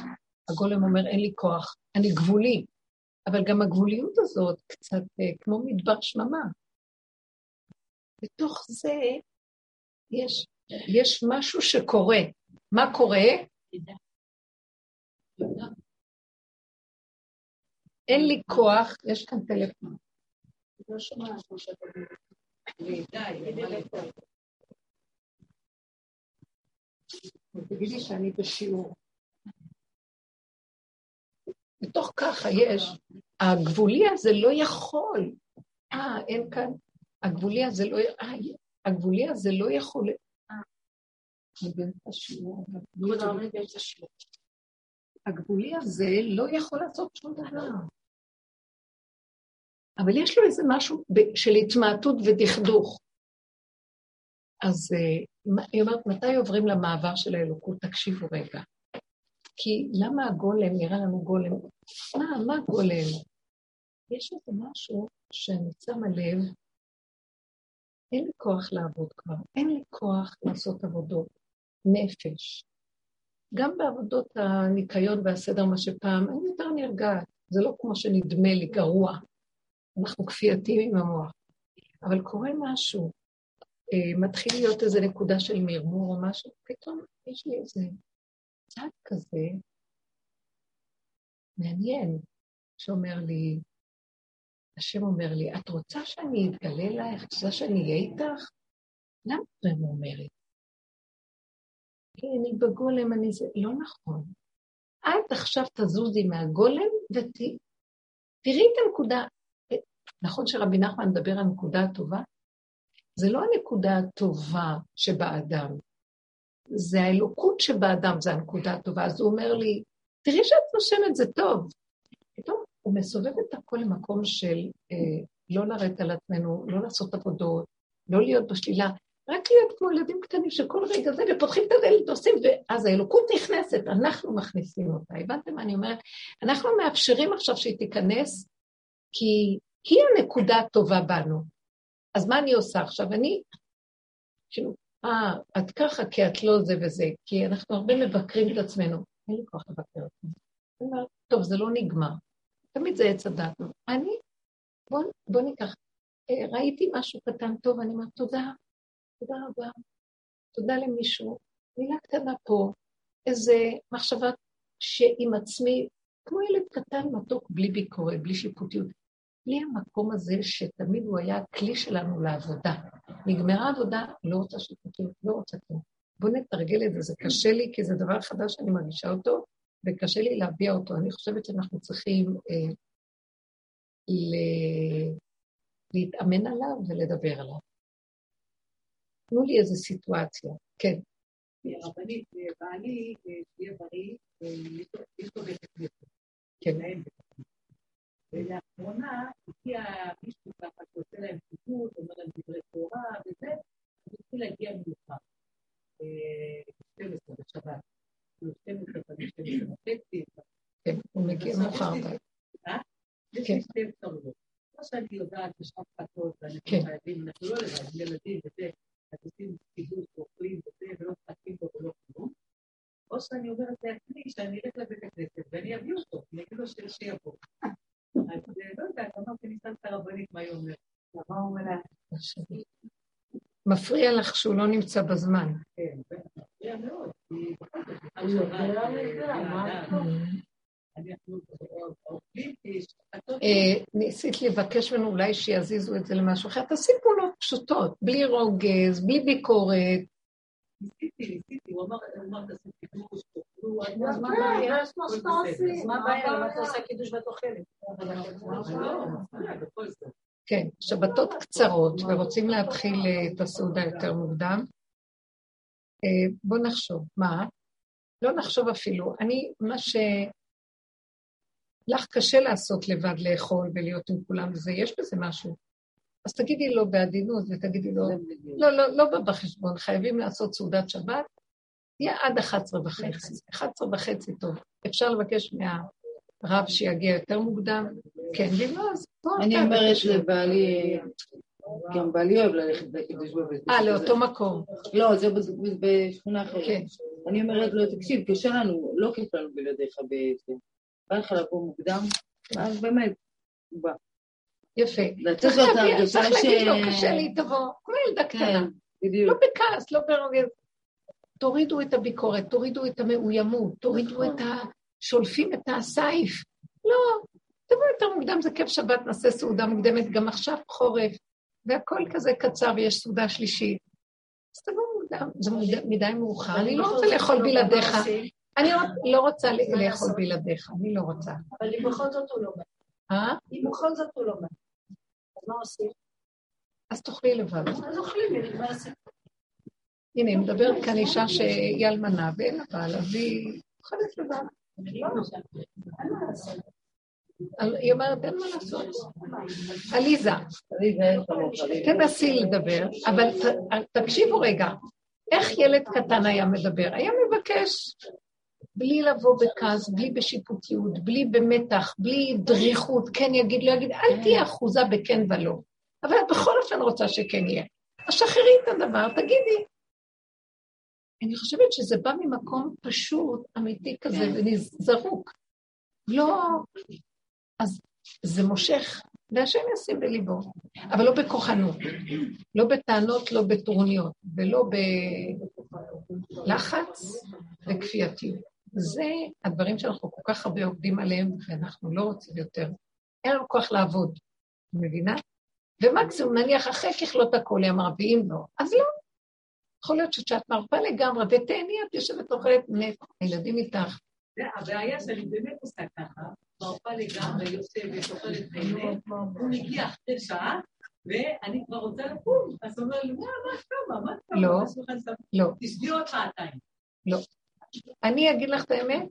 הגולם אומר, אין לי כוח, אני גבולי. אבל גם הגבוליות הזאת קצת אה, כמו מדבר שממה. בתוך זה יש, יש משהו שקורה. מה קורה? אין לי כוח, יש כאן טלפון. לא שומעת כמו שאתה תגידי שאני בשיעור. בתוך ככה יש, הגבולי הזה לא יכול. אה, אין כאן, הגבולי הזה לא, אה, הגבולי הזה לא יכול, אה, אני באמצע שיעור. הגבולי הזה לא יכול לעשות שום דבר. אבל יש לו איזה משהו של התמעטות ודכדוך. אז אה, היא אומרת, מתי עוברים למעבר של האלוקות? תקשיבו רגע. כי למה הגולם נראה לנו גולם? מה, מה גולם? יש איזה משהו שאני שמה לב, אין לי כוח לעבוד כבר, אין לי כוח לעשות עבודות נפש. גם בעבודות הניקיון והסדר, מה שפעם, אני יותר נרגעת. זה לא כמו שנדמה לי, גרוע. אנחנו כפייתיים עם המוח. אבל קורה משהו, אה, מתחיל להיות איזו נקודה של מרמור או משהו, פתאום יש לי איזה צד כזה מעניין, שאומר לי, השם אומר לי, את רוצה שאני אתגלה אלייך? את רוצה שאני אהיה איתך? למה רם אומרת? אני בגולם, אני זה... לא נכון. את עכשיו תזוזי מהגולם ותראי את הנקודה. נכון שרבי נחמן מדבר על נקודה הטובה? זה לא הנקודה הטובה שבאדם, זה האלוקות שבאדם, זה הנקודה הטובה. אז הוא אומר לי, תראי שאת נושמת, זה טוב. פתאום הוא מסובב את הכל למקום של אה, לא לרדת על עצמנו, לא לעשות עבודות, לא להיות בשלילה, רק להיות כמו ילדים קטנים שכל רגע זה, ופותחים את הדלת, עושים, ואז האלוקות נכנסת, אנחנו מכניסים אותה. הבנתם מה אני אומרת? אנחנו מאפשרים עכשיו שהיא תיכנס, כי היא הנקודה הטובה בנו. אז מה אני עושה עכשיו? אני, כאילו, אה, את ככה כי את לא זה וזה, כי אנחנו הרבה מבקרים את עצמנו. אין לי כוח לבקר את עצמי. טוב, זה לא נגמר. תמיד זה עץ הדת. אני, בוא, בוא ניקח, אה, ראיתי משהו קטן טוב, אני אומרת תודה, תודה רבה, תודה למישהו, מילה קטנה פה, איזה מחשבה שעם עצמי, כמו ילד קטן מתוק, בלי ביקורת, בלי שיפוטיות. בלי המקום הזה שתמיד הוא היה הכלי שלנו לעבודה. נגמרה עבודה, לא רוצה שיפוטיות, לא רוצה כלום. בואו נתרגל את זה, זה קשה לי כי זה דבר חדש שאני מרגישה אותו, וקשה לי להביע אותו. אני חושבת שאנחנו צריכים אה, ל... להתאמן עליו ולדבר עליו. תנו לי איזו סיטואציה, כן. רבנית, בעלי, שיהיה בריא, יש לו בית הכנסת. כן. ולאחרונה הגיע מישהו ככה שעושה להם ציטוט, אומר להם דברי תורה וזה, הוא התחיל להגיע מאוחר. 12 בשבת. 12 12 וחצי. כן, הוא מגיע מאוחר. יש לי שתי אפשרויות. כמו שאני יודעת, יש הפחתות, ואנחנו חייבים, אנחנו לא לבד, ילדים וזה, אז עושים קידוש, אוכלים וזה, ולא מחכים בו ולא כלום. או שאני אומרת לעצמי שאני אלך לבית הכנסת ואני אביא אותו, אני אגיד לו שיבוא. אז לא יודעת, אמרתי, ניסן את הרבנית מה היא אומרת. מה הוא אומר מפריע לך שהוא לא נמצא בזמן. כן. אה, ניסית לבקש ממנו אולי שיזיזו את זה למשהו אחר, תעשי פעולות פשוטות, בלי רוגז, בלי ביקורת. ניסיתי, ניסיתי, הוא אמר, תעשו קידוש, תאכלו, אז מה הבעיה? מה הבעיה? למה אתה עושה קידוש ואת אוכלת? כן, שבתות קצרות, ורוצים להתחיל את הסעודה יותר מוקדם. בואו נחשוב, מה? לא נחשוב אפילו. אני, מה ש... לך קשה לעשות לבד לאכול ולהיות עם כולם וזה, יש בזה משהו. אז תגידי לו בעדינות ותגידי לו, לא, לא, לא בא בחשבון, חייבים לעשות סעודת שבת, תהיה עד 11 וחצי. 11 וחצי טוב. אפשר לבקש מהרב שיגיע יותר מוקדם? כן, ואם לא, אז בוא אני אומרת לבעלי, גם בעלי אוהב ללכת לקידוש בבית. אה, לאותו מקום. לא, זה בשכונה אחרת. כן. אני אומרת לו, תקשיב, קשה לנו, לא כיף לנו בלעדיך בעצם. בא לך לבוא מוקדם, אז באמת, הוא בא. יפה. לתת לו את ההרגשה ש... צריך להגיד לו, קשה לי, תבוא, כמו ילדה קטנה. כן, בדיוק. לא בכעס, לא ברוגז. תורידו את הביקורת, תורידו את המאוימות, תורידו את ה... שולפים את הסייף. לא, תבוא יותר מוקדם, זה כיף שבת, נעשה סעודה מוקדמת, גם עכשיו חורף, והכל כזה קצר ויש סעודה שלישית. אז תבוא מוקדם, זה מדי מאוחר, אני לא רוצה לאכול בלעדיך. אני לא רוצה לאכול בלעדיך, אני לא רוצה. אבל אם בכל זאת הוא לא בא. אה? אם בכל זאת הוא לא בא. אז מה עושים? אז תאכלי לבד. אז אוכלים, ונגמר הסיפור. הנה, היא מדברת כאן אישה שהיא אלמנה ואין לה בעל, אז היא אוכלת לבד. היא אומרת, אין מה לעשות. עליזה, תנסי לדבר, אבל תקשיבו רגע, איך ילד קטן היה מדבר? היה מבקש בלי לבוא בכעס, בלי בשיפוטיות, בלי במתח, בלי דריכות, כן יגיד, לא יגיד, אל תהיה אחוזה בכן ולא. אבל את בכל אופן רוצה שכן יהיה. אז שחררי את הדבר, תגידי. אני חושבת שזה בא ממקום פשוט, אמיתי כזה, וזרוק. לא... אז זה מושך, והשם ישים בליבו, אבל לא בכוחנות, לא בטענות, לא בטרוניות, ולא בלחץ וכפייתיות. זה הדברים שאנחנו כל כך הרבה עובדים עליהם, ואנחנו לא רוצים יותר. אין לנו כוח לעבוד, מבינה? ומקסימום נניח אחרי ככלות הכל, היא אמרה, ואם לא, אז לא. יכול להיות שאת מרפה לגמרי, ותהני, את יושבת אוכלת נט, הילדים איתך. הבעיה שאני באמת עושה ככה, מרפה לגמרי, יושבת, אוכלת נהנית, הוא מגיע אחרי שעה, ואני כבר רוצה לקום, אז הוא אומר לי, מה, מה קמה? מה קמה? לא, לא. תשבי עוד שעתיים. לא. אני אגיד לך את האמת,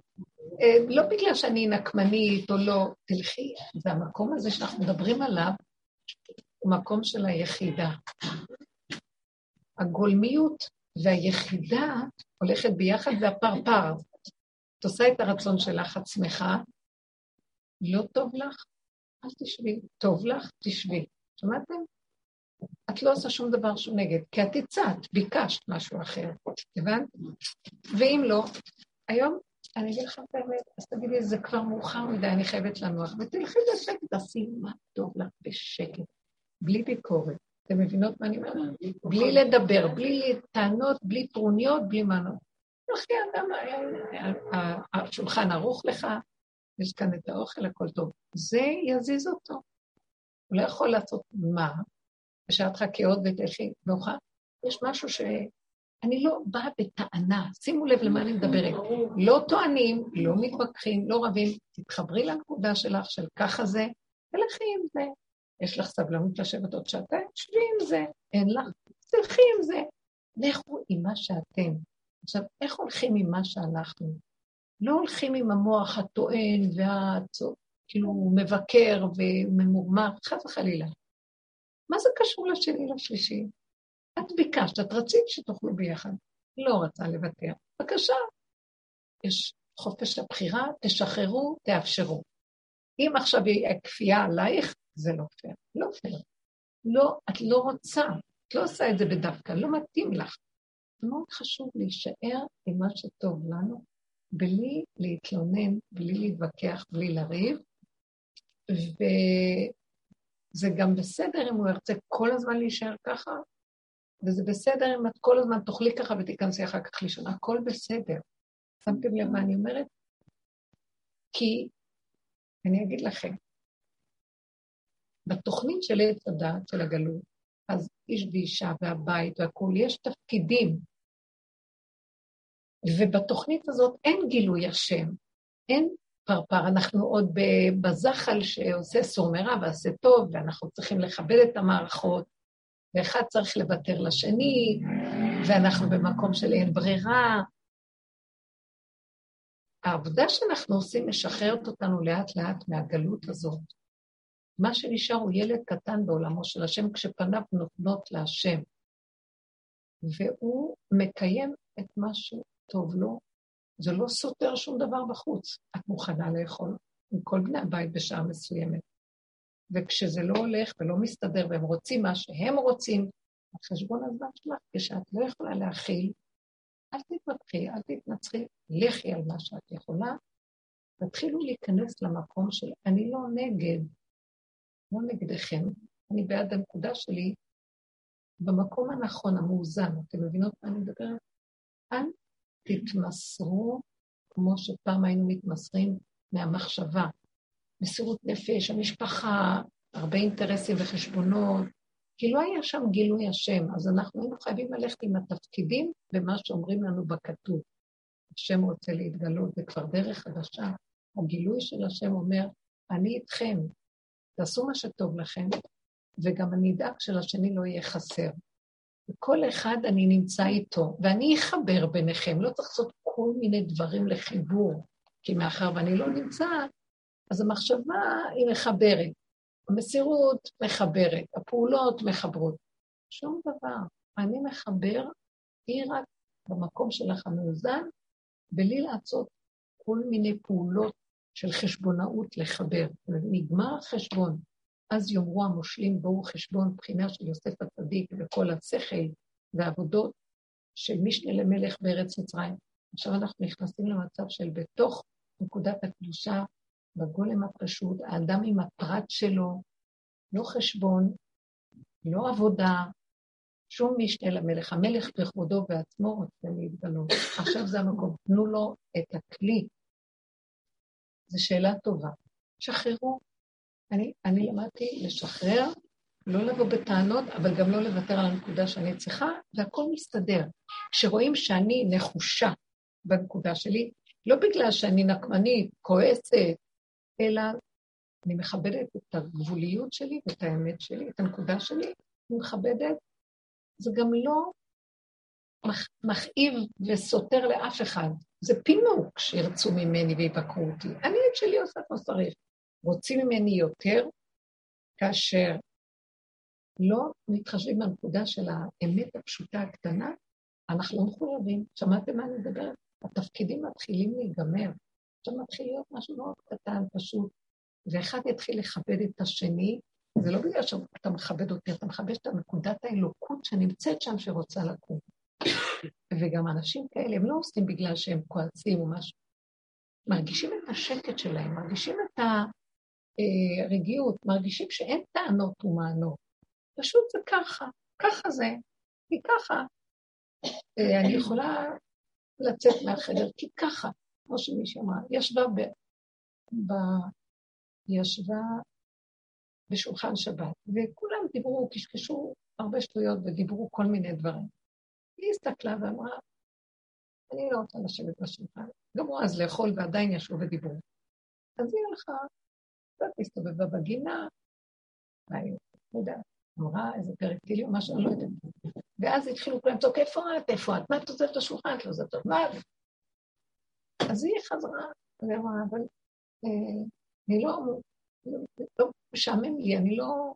אה, לא בגלל שאני נקמנית או לא, תלכי, זה המקום הזה שאנחנו מדברים עליו, הוא מקום של היחידה. הגולמיות והיחידה הולכת ביחד, זה הפרפר. את עושה את הרצון שלך, את שמחה, לא טוב לך, אל תשבי. טוב לך, תשבי. שמעתם? את לא עושה שום דבר שהוא נגד, כי את הצעת, ביקשת משהו אחר, הבנת? ואם לא, היום אני אגיד לך באמת, אז תגידי, זה כבר מאוחר מדי, אני חייבת לנוח, ותלכי בשקט, תעשי מה טוב לך בשקט, בלי ביקורת. אתם מבינות מה אני אומרת? בלי לדבר, בלי טענות, בלי טרוניות, בלי מנות. תלכי אדם, השולחן ערוך לך, יש כאן את האוכל, הכל טוב. זה יזיז אותו. הוא לא יכול לעשות מה, ושאת חכי עוד ותלכי, ואוכל. יש משהו ש... אני לא באה בטענה, שימו לב למה אני מדברת. לא טוענים, לא מתווכחים, לא רבים, תתחברי לנקודה שלך של ככה זה, ולכי עם זה. יש לך סבלנות לשבת עוד שעתיים? שבי עם זה. אין לך? תלכי עם זה. לכו עם מה שאתם. עכשיו, איך הולכים עם מה שאנחנו? לא הולכים עם המוח הטוען והצו... כאילו מבקר וממורמר, חס וחלילה. מה זה קשור לשני לשלישי? את ביקשת, את רצית שתאכלו ביחד. לא רצה לוותר. בבקשה. יש חופש הבחירה, תשחררו, תאפשרו. אם עכשיו היא כפייה עלייך, זה לא פייר. לא פייר. לא, את לא רוצה, את לא עושה את זה בדווקא, לא מתאים לך. מאוד חשוב להישאר עם מה שטוב לנו, בלי להתלונן, בלי להתווכח, בלי לריב, וזה גם בסדר אם הוא ירצה כל הזמן להישאר ככה, וזה בסדר אם את כל הזמן תאכלי ככה ותיכנסי אחר כך לישון, הכל בסדר. שמתם לב מה אני אומרת? כי, אני אגיד לכם, בתוכנית של עץ הדעת של הגלות, אז איש ואישה והבית והכול, יש תפקידים. ובתוכנית הזאת אין גילוי השם, אין פרפר, אנחנו עוד בזחל שעושה סור מרע ועשה טוב, ואנחנו צריכים לכבד את המערכות, ואחד צריך לוותר לשני, ואנחנו במקום של אין ברירה. העבודה שאנחנו עושים משחררת אותנו לאט-לאט מהגלות הזאת. מה שנשאר הוא ילד קטן בעולמו של השם, כשפניו נותנות להשם. והוא מקיים את מה שטוב לו, זה לא סותר שום דבר בחוץ. את מוכנה לאכול עם כל בני הבית בשעה מסוימת. וכשזה לא הולך ולא מסתדר והם רוצים מה שהם רוצים, על חשבון הזמן שלך, כשאת לא יכולה להכיל, אל תתווכחי, אל תתנצחי, לכי על מה שאת יכולה, תתחילו להיכנס למקום של אני לא נגד, לא נגדכם, אני בעד הנקודה שלי, במקום הנכון, המאוזן, אתם מבינות מה אני מדברת? אל תתמסרו כמו שפעם היינו מתמסרים מהמחשבה. מסירות נפש, המשפחה, הרבה אינטרסים וחשבונות, כי לא היה שם גילוי השם, אז אנחנו היינו חייבים ללכת עם התפקידים ומה שאומרים לנו בכתוב. השם רוצה להתגלות, זה כבר דרך חדשה. הגילוי של השם אומר, אני איתכם, תעשו מה שטוב לכם, וגם אני אדאג שלשני לא יהיה חסר. וכל אחד אני נמצא איתו, ואני אחבר ביניכם, לא צריך לעשות כל מיני דברים לחיבור, כי מאחר ואני לא נמצא, אז המחשבה היא מחברת, המסירות מחברת, הפעולות מחברות. שום דבר. אני מחבר, היא רק במקום שלך המאוזן, בלי לעשות כל מיני פעולות של חשבונאות לחבר. נגמר החשבון, אז יאמרו המושלים בואו חשבון בחינה של יוסף הצדיק וכל השכל והעבודות של משנה למלך בארץ מצרים. עכשיו אנחנו נכנסים למצב של בתוך נקודת הקדושה, בגולם הפשוט, האדם עם הפרט שלו, לא חשבון, לא עבודה, שום משנה למלך. המלך בכבודו בעצמו רוצה להתגלות. עכשיו זה המקום, תנו לו את הכלי. זו שאלה טובה. שחררו. אני, אני למדתי לשחרר, לא לבוא בטענות, אבל גם לא לוותר על הנקודה שאני צריכה, והכל מסתדר. כשרואים שאני נחושה בנקודה שלי, לא בגלל שאני נקמנית, כועסת, אלא אני מכבדת את הגבוליות שלי ואת האמת שלי, את הנקודה שלי, אני מכבדת. זה גם לא מכאיב וסותר לאף אחד. זה פינוק שירצו ממני ויבקרו אותי. אני את שלי עושה כמו שצריך. רוצים ממני יותר, כאשר לא מתחשבים בנקודה של האמת הפשוטה הקטנה, אנחנו לא מחויבים. שמעתם מה אני מדברת? התפקידים מתחילים להיגמר. עכשיו מתחיל להיות משהו מאוד קטן, פשוט, ואחד יתחיל לכבד את השני, זה לא בגלל שאתה מכבד אותי, אתה מכבד את הנקודת האלוקות שנמצאת שם שרוצה לקום. וגם אנשים כאלה, הם לא עושים בגלל שהם כועסים או משהו, מרגישים את השקט שלהם, מרגישים את הרגיעות, מרגישים שאין טענות ומענות. פשוט זה ככה, ככה זה, כי ככה. אה, אני יכולה לצאת מהחדר, כי ככה, כמו שמישהי אמרה, ישבה ב... ב... ישבה בשולחן שבת, וכולם דיברו, קשקשו הרבה שטויות ודיברו כל מיני דברים. היא הסתכלה ואמרה, אני לא רוצה לשבת בשולחן. גמרו אז לאכול ועדיין ישבו ודיברו. אז היא הלכה, קצת הסתובבה בגינה, ואני לא יודעת, אמרה איזה פרק תהילים, משהו, אני לא יודעת. ואז התחילו כולם לצעוק, איפה את, איפה את? מה את עוזבת את השולחן? את לא עוזבת את מה? אז היא חזרה, ואמרה, אבל אה, אני לא, לא משעמם לי, אני לא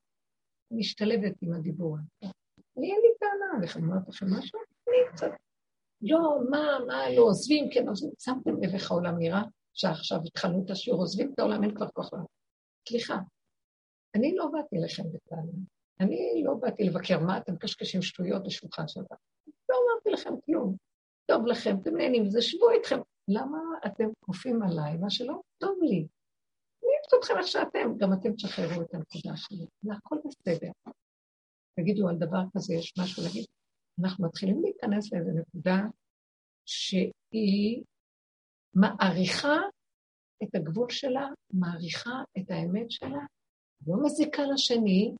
משתלבת עם הדיבור. אני אין לי טענה עליכם, אמרת לכם משהו? אני קצת לא, מה, מה, לא עוזבים, כן עוזבים. שמתם לב איך העולם נראה? שעכשיו התחלנו את השיעור, עוזבים את העולם, אין כבר כוח לעולם. סליחה, אני לא באתי אליכם בטענה. אני לא באתי לבקר מה אתם קשקשים שטויות בשולחן שלך. לא אמרתי לכם כלום. טוב לכם, אתם נהנים, זה שבו איתכם. למה אתם כופים עליי מה שלא טוב לי? אני אוהבת אתכם איך שאתם, גם אתם תשחררו את הנקודה שלי. זה הכל בסדר. תגידו, על דבר כזה יש משהו להגיד? אנחנו מתחילים להיכנס לאיזו נקודה שהיא מעריכה את הגבול שלה, מעריכה את האמת שלה, לא מזיקה לשני,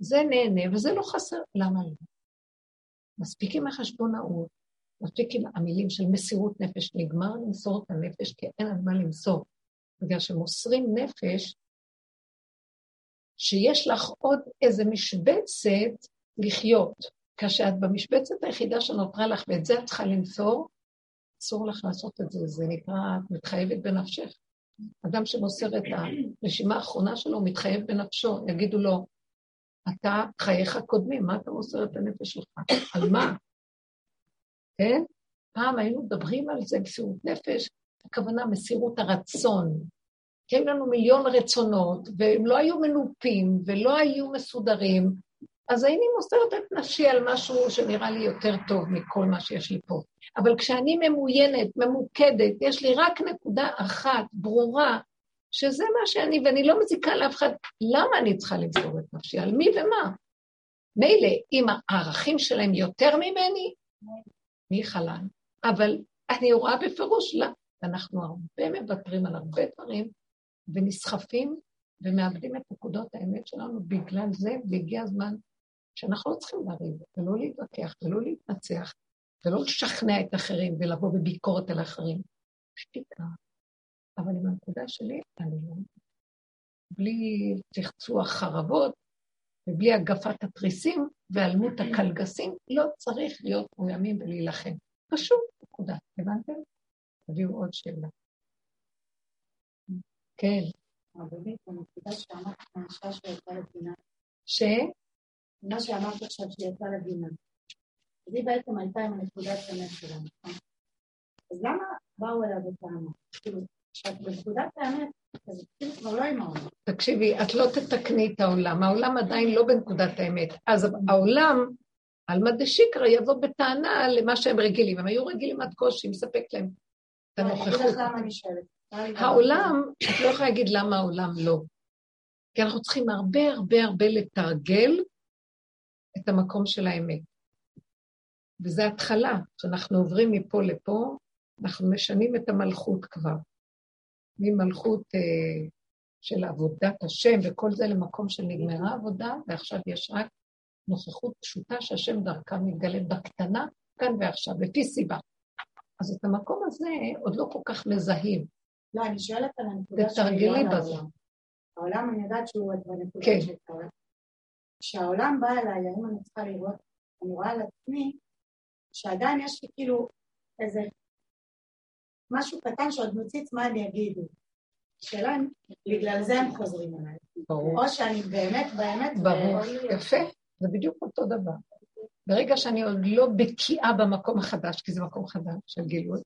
זה נהנה וזה לא חסר. למה לא? מספיק עם החשבונאות, מספיק עם המילים של מסירות נפש, נגמר למסור את הנפש כי אין על מה למסור. בגלל שמוסרים נפש, שיש לך עוד איזה משבצת לחיות. כאשר את במשבצת היחידה שנותרה לך, ואת זה את צריכה למסור, אסור לך לעשות את זה, זה נקרא, את מתחייבת בנפשך. אדם שמוסר את הרשימה האחרונה שלו, מתחייב בנפשו, יגידו לו, אתה, חייך קודמים, מה אתה מוסר את הנפש שלך? על מה? כן? פעם היינו מדברים על זה, מסירות נפש, הכוונה מסירות הרצון. כי היו לנו מיליון רצונות, והם לא היו מנופים ולא היו מסודרים, אז הייני מוסרת את נפשי על משהו שנראה לי יותר טוב מכל מה שיש לי פה. אבל כשאני ממוינת, ממוקדת, יש לי רק נקודה אחת ברורה, שזה מה שאני, ואני לא מזיקה לאף אחד, למה אני צריכה למסור את נפשי? על מי ומה? מילא, אם הערכים שלהם יותר ממני, מי חלן? אבל אני רואה בפירוש, לא. אנחנו הרבה מוותרים על הרבה דברים, ונסחפים ומאבדים את נקודות האמת שלנו בגלל זה, והגיע הזמן שאנחנו לא צריכים לריב, ולא להתווכח, ולא להתנצח, ולא לשכנע את האחרים ולבוא בביקורת על האחרים. שתיקה. אבל עם הנקודה שלי, אני לא... בלי צחצוח חרבות, ובלי הגפת התריסים והיעלמות הקלגסים, לא צריך להיות מאוימים ולהילחם. פשוט, נקודה. הבנתם? תביאו עוד שאלה. כן. ש? מה שאמרת עכשיו שיצא לגינה. אז היא בעצם הייתה עם הנקודת האמת שלה, נכון? אז למה באו אליה בטענה? כאילו, כשאת בנקודת האמת, אז כאילו כבר לא עם העולם. תקשיבי, את לא תתקני את העולם, העולם עדיין לא בנקודת האמת. אז העולם, על מדי שיקרא, יבוא בטענה למה שהם רגילים. הם היו רגילים עד קושי, מספק להם את הנוכחות. העולם, את לא יכולה להגיד למה העולם לא. כי אנחנו צריכים הרבה הרבה הרבה לתרגל את המקום של האמת. וזו התחלה, כשאנחנו עוברים מפה לפה, אנחנו משנים את המלכות כבר. ממלכות אה, של עבודת השם וכל זה למקום של נגמרה עבודה, ועכשיו יש רק נוכחות פשוטה שהשם דרכה מתגלה בקטנה, כאן ועכשיו, לפי סיבה. אז את המקום הזה עוד לא כל כך מזהים. לא, אני שואלת על הנקודה של העולם. העולם, אני יודעת שהוא בנקודה כן. של כשהעולם בא אליי, האם אני צריכה לראות, אני רואה על עצמי, שעדיין יש לי כאילו איזה משהו קטן שעוד מציץ מה הם יגידו. שאלה אם בגלל זה הם חוזרים אליי. ברור. או שאני באמת, באמת... ברור, יפה, זה בדיוק אותו דבר. ברגע שאני עוד לא בקיאה במקום החדש, כי זה מקום חדש של גילוי,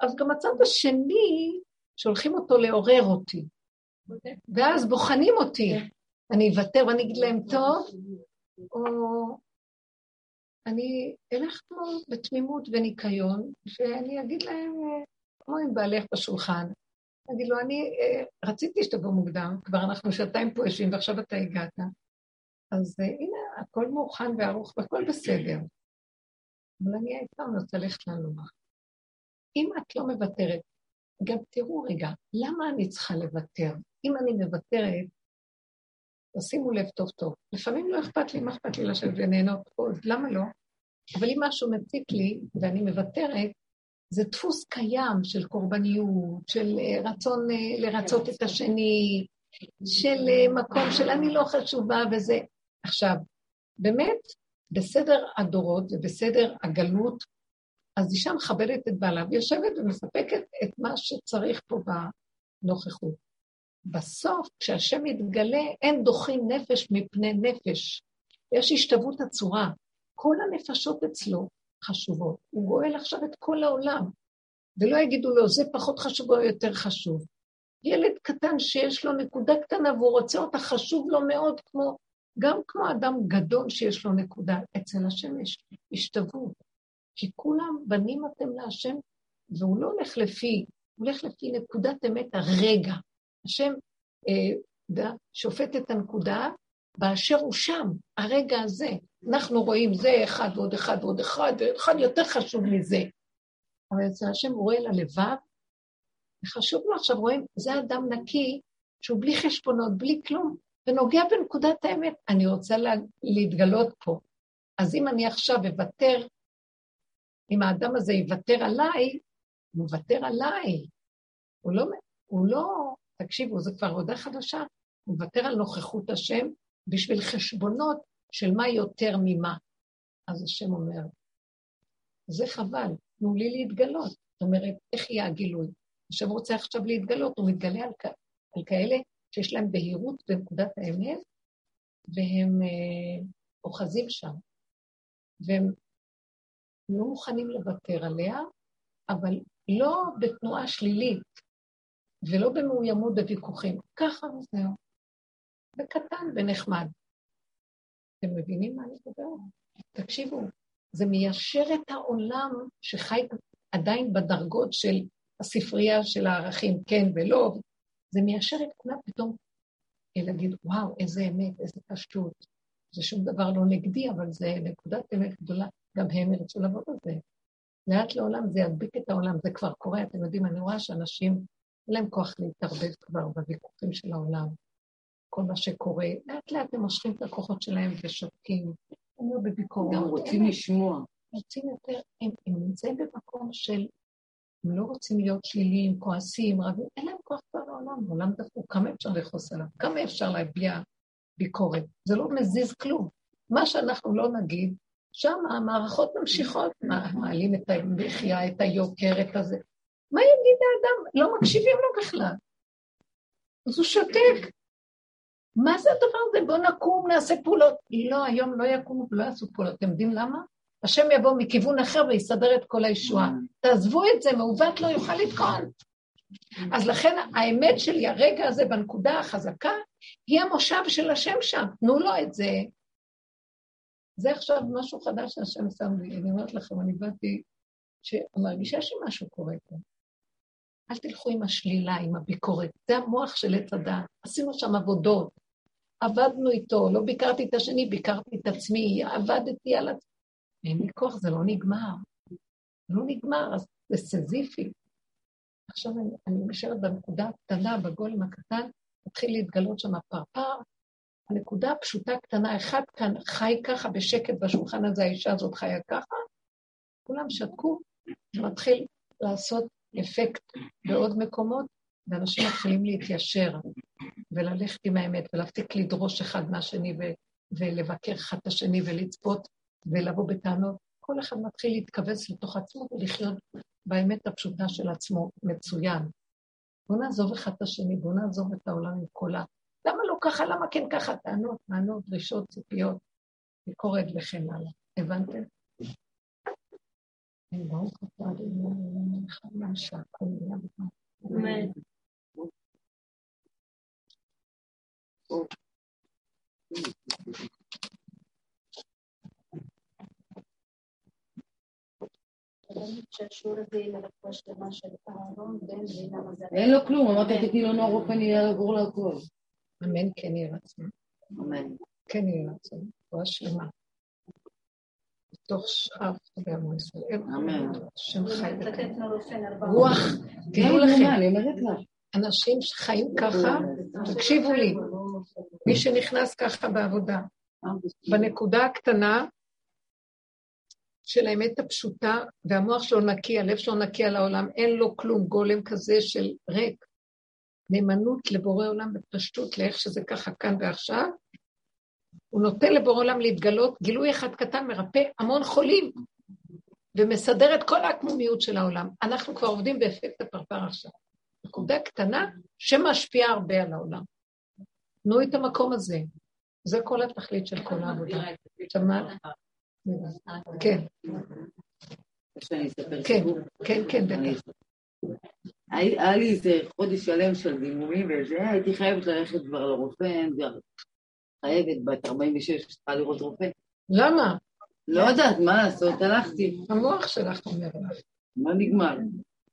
אז גם הצד השני, שולחים אותו לעורר אותי. ואז בוחנים אותי. אני אוותר ואני אגיד להם, טוב, או אני אלך פה בתמימות וניקיון, ואני אגיד להם, כמו עם בעלך בשולחן, אגיד לו, אני אה, רציתי שתבוא מוקדם, כבר אנחנו שעתיים פה יושבים ועכשיו אתה הגעת. אז אה, הנה, הכל מוכן וערוך והכל בסדר. אבל אני הייתה רוצה ללכת לנוח. אם את לא מוותרת, גם תראו רגע, למה אני צריכה לוותר? אם אני מוותרת, תשימו לב טוב טוב. לפעמים לא אכפת לי, מה אכפת לי לשבת וליהנות עוד, למה לא? אבל אם משהו מציק לי ואני מוותרת, זה דפוס קיים של קורבניות, של אה, רצון אה, לרצות את השני, של אה, מקום של אני לא חשובה וזה. עכשיו, באמת, בסדר הדורות ובסדר הגלות, אז אישה מכבדת את בעלה ויושבת ומספקת את מה שצריך פה בנוכחות. בסוף, כשהשם מתגלה, אין דוחים נפש מפני נפש. יש השתוות הצורה. כל הנפשות אצלו חשובות. הוא גואל עכשיו את כל העולם. ולא יגידו לו, זה פחות חשוב או יותר חשוב. ילד קטן שיש לו נקודה קטנה והוא רוצה אותה, חשוב לו מאוד, כמו, גם כמו אדם גדול שיש לו נקודה. אצל השם יש השתוות. כי כולם בנים אתם להשם, והוא לא הולך לפי, הוא הולך לפי נקודת אמת הרגע. השם אה, שופט את הנקודה באשר הוא שם, הרגע הזה. אנחנו רואים זה אחד ועוד אחד ועוד אחד, ואחד יותר חשוב מזה. אבל אצל השם הוא רואה ללבב, וחשוב לו עכשיו, רואים, זה אדם נקי, שהוא בלי חשבונות, בלי כלום, ונוגע בנקודת האמת. אני רוצה לה, להתגלות פה. אז אם אני עכשיו אוותר, אם האדם הזה יוותר עליי, הוא מוותר עליי. הוא לא, הוא לא, תקשיבו, זו כבר עבודה חדשה, הוא מוותר על נוכחות השם בשביל חשבונות של מה יותר ממה. אז השם אומר, זה חבל, תנו לי להתגלות. זאת אומרת, איך יהיה הגילוי? השם רוצה עכשיו להתגלות, הוא מתגלה על, כ... על כאלה שיש להם בהירות בנקודת האמת, והם אה, אוחזים שם. והם לא מוכנים לוותר עליה, אבל לא בתנועה שלילית, ולא במאוימות בוויכוחים. ככה וזהו. בקטן ונחמד. אתם מבינים מה אני מדברת? תקשיבו, זה מיישר את העולם שחי עדיין בדרגות של הספרייה של הערכים, כן ולא, זה מיישר את כולם פתאום להגיד, וואו, איזה אמת, איזה פשטות. זה שום דבר לא נגדי, אבל זה נקודת אמת גדולה, גם הם ירצו לעבוד על זה. לאט לעולם זה ידביק את העולם, זה כבר קורה, אתם יודעים, אני רואה שאנשים, אין להם כוח להתערבב כבר בוויכוחים של העולם. כל מה שקורה, לאט לאט הם מושכים את הכוחות שלהם ושותקים, הם לא בביקורת. גם רוצים לשמוע. רוצים יותר, הם, הם נמצאים במקום של, הם לא רוצים להיות שליליים, כועסים, רבים, אין להם כוח כבר לעולם, העולם דפוק, כמה אפשר לכעוס עליו? כמה אפשר להביע ביקורת? זה לא מזיז כלום. מה שאנחנו לא נגיד, שם המערכות ממשיכות, מעלים את המחיה, את היוקר, את הזה. מה יגיד האדם? לא מקשיבים לו בכלל. אז הוא שותק. מה זה הדבר הזה? בואו נקום, נעשה פעולות. לא, היום לא יקומו ולא יעשו פעולות. אתם יודעים למה? השם יבוא מכיוון אחר ויסדר את כל הישועה. תעזבו את זה, מעוות לא יוכל לתקון. אז לכן האמת שלי, הרגע הזה בנקודה החזקה, היא המושב של השם שם. תנו לו את זה. זה עכשיו משהו חדש שהשם שם לי. אני אומרת לכם, אני באתי, שמרגישה שמשהו קורה פה. אל תלכו עם השלילה, עם הביקורת. זה המוח של עץ הדעת. עשינו שם עבודות. עבדנו איתו, לא ביקרתי את השני, ביקרתי את עצמי, עבדתי על עצמי. אין לי כוח, זה לא נגמר. לא נגמר, אז זה סזיפי. עכשיו אני, אני נשארת בנקודה הקטנה, בגולם הקטן, מתחיל להתגלות שם הפרפר. הנקודה הפשוטה קטנה, אחד כאן חי ככה בשקט בשולחן הזה, האישה הזאת חיה ככה, כולם שתקו, מתחיל לעשות אפקט בעוד מקומות, ואנשים מתחילים להתיישר וללכת עם האמת ולהפסיק לדרוש אחד מהשני ולבקר אחד את השני ולצפות ולבוא בטענות. כל אחד מתחיל להתכווץ לתוך עצמו ולחיות באמת הפשוטה של עצמו מצוין. בואו נעזוב אחד את השני, בואו נעזוב את העולם עם כל ה... למה לא ככה? למה כן ככה? טענות, טענות, דרישות, ציפיות, ביקורת וכן הלאה. הבנתם? בזמן. אין לו כלום, אמרת תתני לו נוער רופא, אני אעבור להכל. אמן כן יהיה רצון. אמן. כן יהיה רצון. רפואה שלמה. בתוך שאר חולי עמו ישראל. אמן. שם חי. רוח, כן, תדעו לכם, אני אומרת לך. אנשים שחיים ככה, תקשיבו לי, מי שנכנס ככה בעבודה, בנקודה הקטנה של האמת הפשוטה, והמוח שלו נקי, הלב שלו נקי על העולם, אין לו כלום, גולם כזה של ריק. נאמנות לבורא עולם בפשטות, לאיך שזה ככה כאן ועכשיו. הוא נותן לבורא עולם להתגלות, גילוי אחד קטן מרפא המון חולים, ומסדר את כל העקמומיות של העולם. אנחנו כבר עובדים באפקט הפרפר עכשיו. נקודה קטנה שמשפיעה הרבה על העולם. תנו את המקום הזה. זה כל התכלית של כל העבודה. שמעת? כן. שאני אספר כן, סיפור? כן, כן, בטח. היה לי איזה חודש שלם של דימומים וזה, הייתי חייבת ללכת כבר לרופא, חייבת, בת 46, צריכה לראות רופא. למה? לא יודעת מה לעשות, הלכתי, המוח שלך אומר לך. מה נגמר?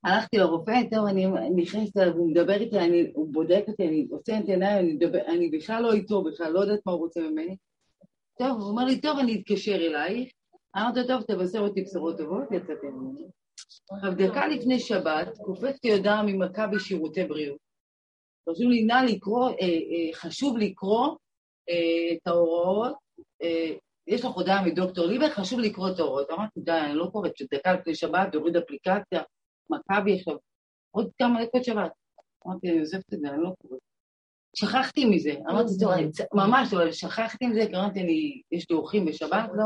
הלכתי לרופא, טוב, אני נכנסת הוא מדבר איתי, אני, הוא בודק אותי, אני עושה את עיניי, אני, אני בכלל לא איתו, בכלל לא יודעת מה הוא רוצה ממני. טוב, הוא אומר לי, טוב, אני אתקשר אלייך. אמרתי לו, טוב, תבשר אותי בשורות טובות, יצאתי ממנו. עכשיו, דקה לפני שבת, קופצתי הודעה ממכבי שירותי בריאות. חשוב לי נא לקרוא, אה, אה, חשוב לקרוא אה, את ההוראות, אה, יש לך הודעה מדוקטור ליבר, חשוב לקרוא את ההוראות. אמרתי, די, אני לא קוראת, שדקה לפני שבת, תוריד אפליקציה, מכבי עכשיו, עוד כמה דקות שבת. אמרתי, אני עוזבת את זה, אני לא קוראת. שכחתי מזה, אמרתי, טוב, ממש, אבל שכחתי מזה, כי אמרתי, אני, יש לי אורחים בשבת, לא...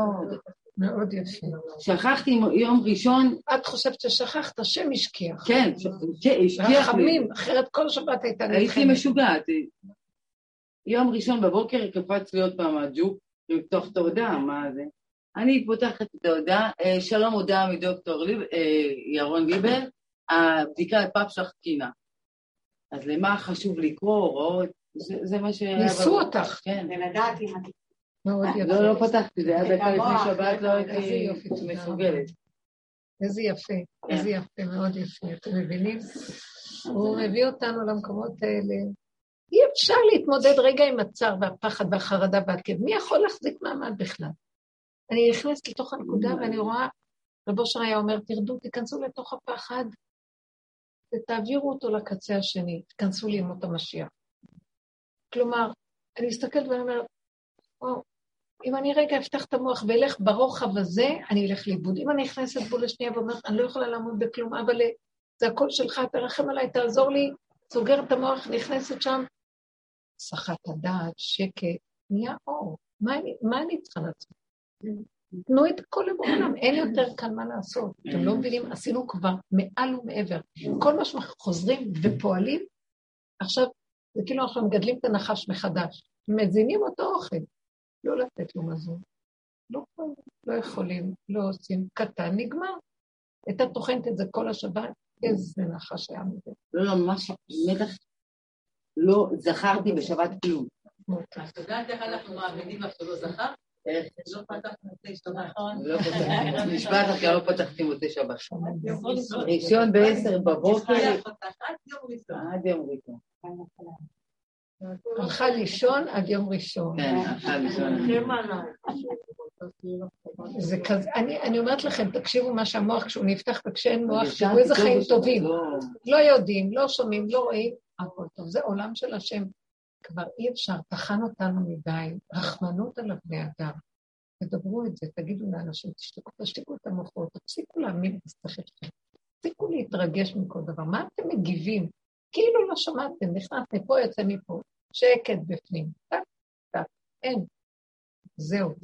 מאוד יפה. שכחתי יום ראשון, את חושבת ששכחת, השם השכיח. כן, כן, השכיח. רחמים, אחרת כל שבת הייתה הייתי נלחמת. משוגעת. יום ראשון בבוקר קפץ לי עוד פעם הג'וק, לפתוח את ההודעה, מה זה? אני פותחת את ההודעה, אה, שלום הודעה מדוקטור ליב, אה, ירון ליבר, הבדיקה לפאפ שלך תקינה. אז למה חשוב לקרוא הוראות? זה, זה מה שהיה... ניסו. אותך. כן. ולדעת אם את... יפה. לא, לא פתחתי, זה היה דקה לפני שבת, לא הייתי מסוגלת. איזה יפה, איזה יפה, מאוד יפה. אתם מבינים? הוא מביא אותנו למקומות האלה. אי אפשר להתמודד רגע עם הצער והפחד והחרדה והכאב. מי יכול להחזיק מעמד בכלל? אני נכנסת לתוך הנקודה ואני רואה, רבו שר היה אומר, תרדו, תיכנסו לתוך הפחד ותעבירו אותו לקצה השני, תיכנסו לימות המשיח. כלומר, אני מסתכלת ואני אומרת, או, אם אני רגע אפתח את המוח ואלך ברוחב הזה, אני אלך לאיבוד. אם אני נכנסת בו לשנייה ואומרת, אני לא יכולה לעמוד בכלום, אבל זה הכל שלך, תרחם עליי, תעזור לי, סוגרת את המוח, נכנסת שם, סחת הדעת, שקט, נהיה אור. מה אני, מה אני צריכה לעשות? תנו את הכל לבעולם, אין יותר כאן מה לעשות. אתם לא מבינים, עשינו כבר מעל ומעבר. כל מה שחוזרים ופועלים, עכשיו, זה כאילו אנחנו מגדלים את הנחש מחדש. מזינים אותו אוכל. לא לתת לו מזון. לא יכולים, לא יכולים, לא עושים, קטן, נגמר. הייתה טוחנת את זה כל השבת, איזה נחש היה מזה. לא, לא, ממש מתח. לא זכרתי בשבת כלום. את יודעת איך אנחנו מאמינים לך שלא זכר? לא שבת. לא פתחתי, נשבעת לך כי לא פתחתי מוצאי שבת. ראשון בעשר בבוקר, עד יום ראשון. הלכה לישון עד יום ראשון. כן, עכשיו ראשון. זה כזה, אני, אני אומרת לכם, תקשיבו מה שהמוח, כשהוא נפתח וכשאין מוח, תראו איזה חיים טובים. לא- לא יודעים, לא שומעים, לא רואים, הכל טוב. זה עולם של השם. כבר אי אפשר, טחן אותנו מדי, רחמנות על הבני אדם. תדברו את זה, תגידו לאנשים, תשתקו, תשתיקו את המוחות, תפסיקו להאמין בשכל שלכם. תפסיקו להתרגש מכל דבר. מה אתם מגיבים? כאילו לא שמעתם, נכנס מפה, יוצא מפה. שקט בפנים. טק, טק, אין. זהו.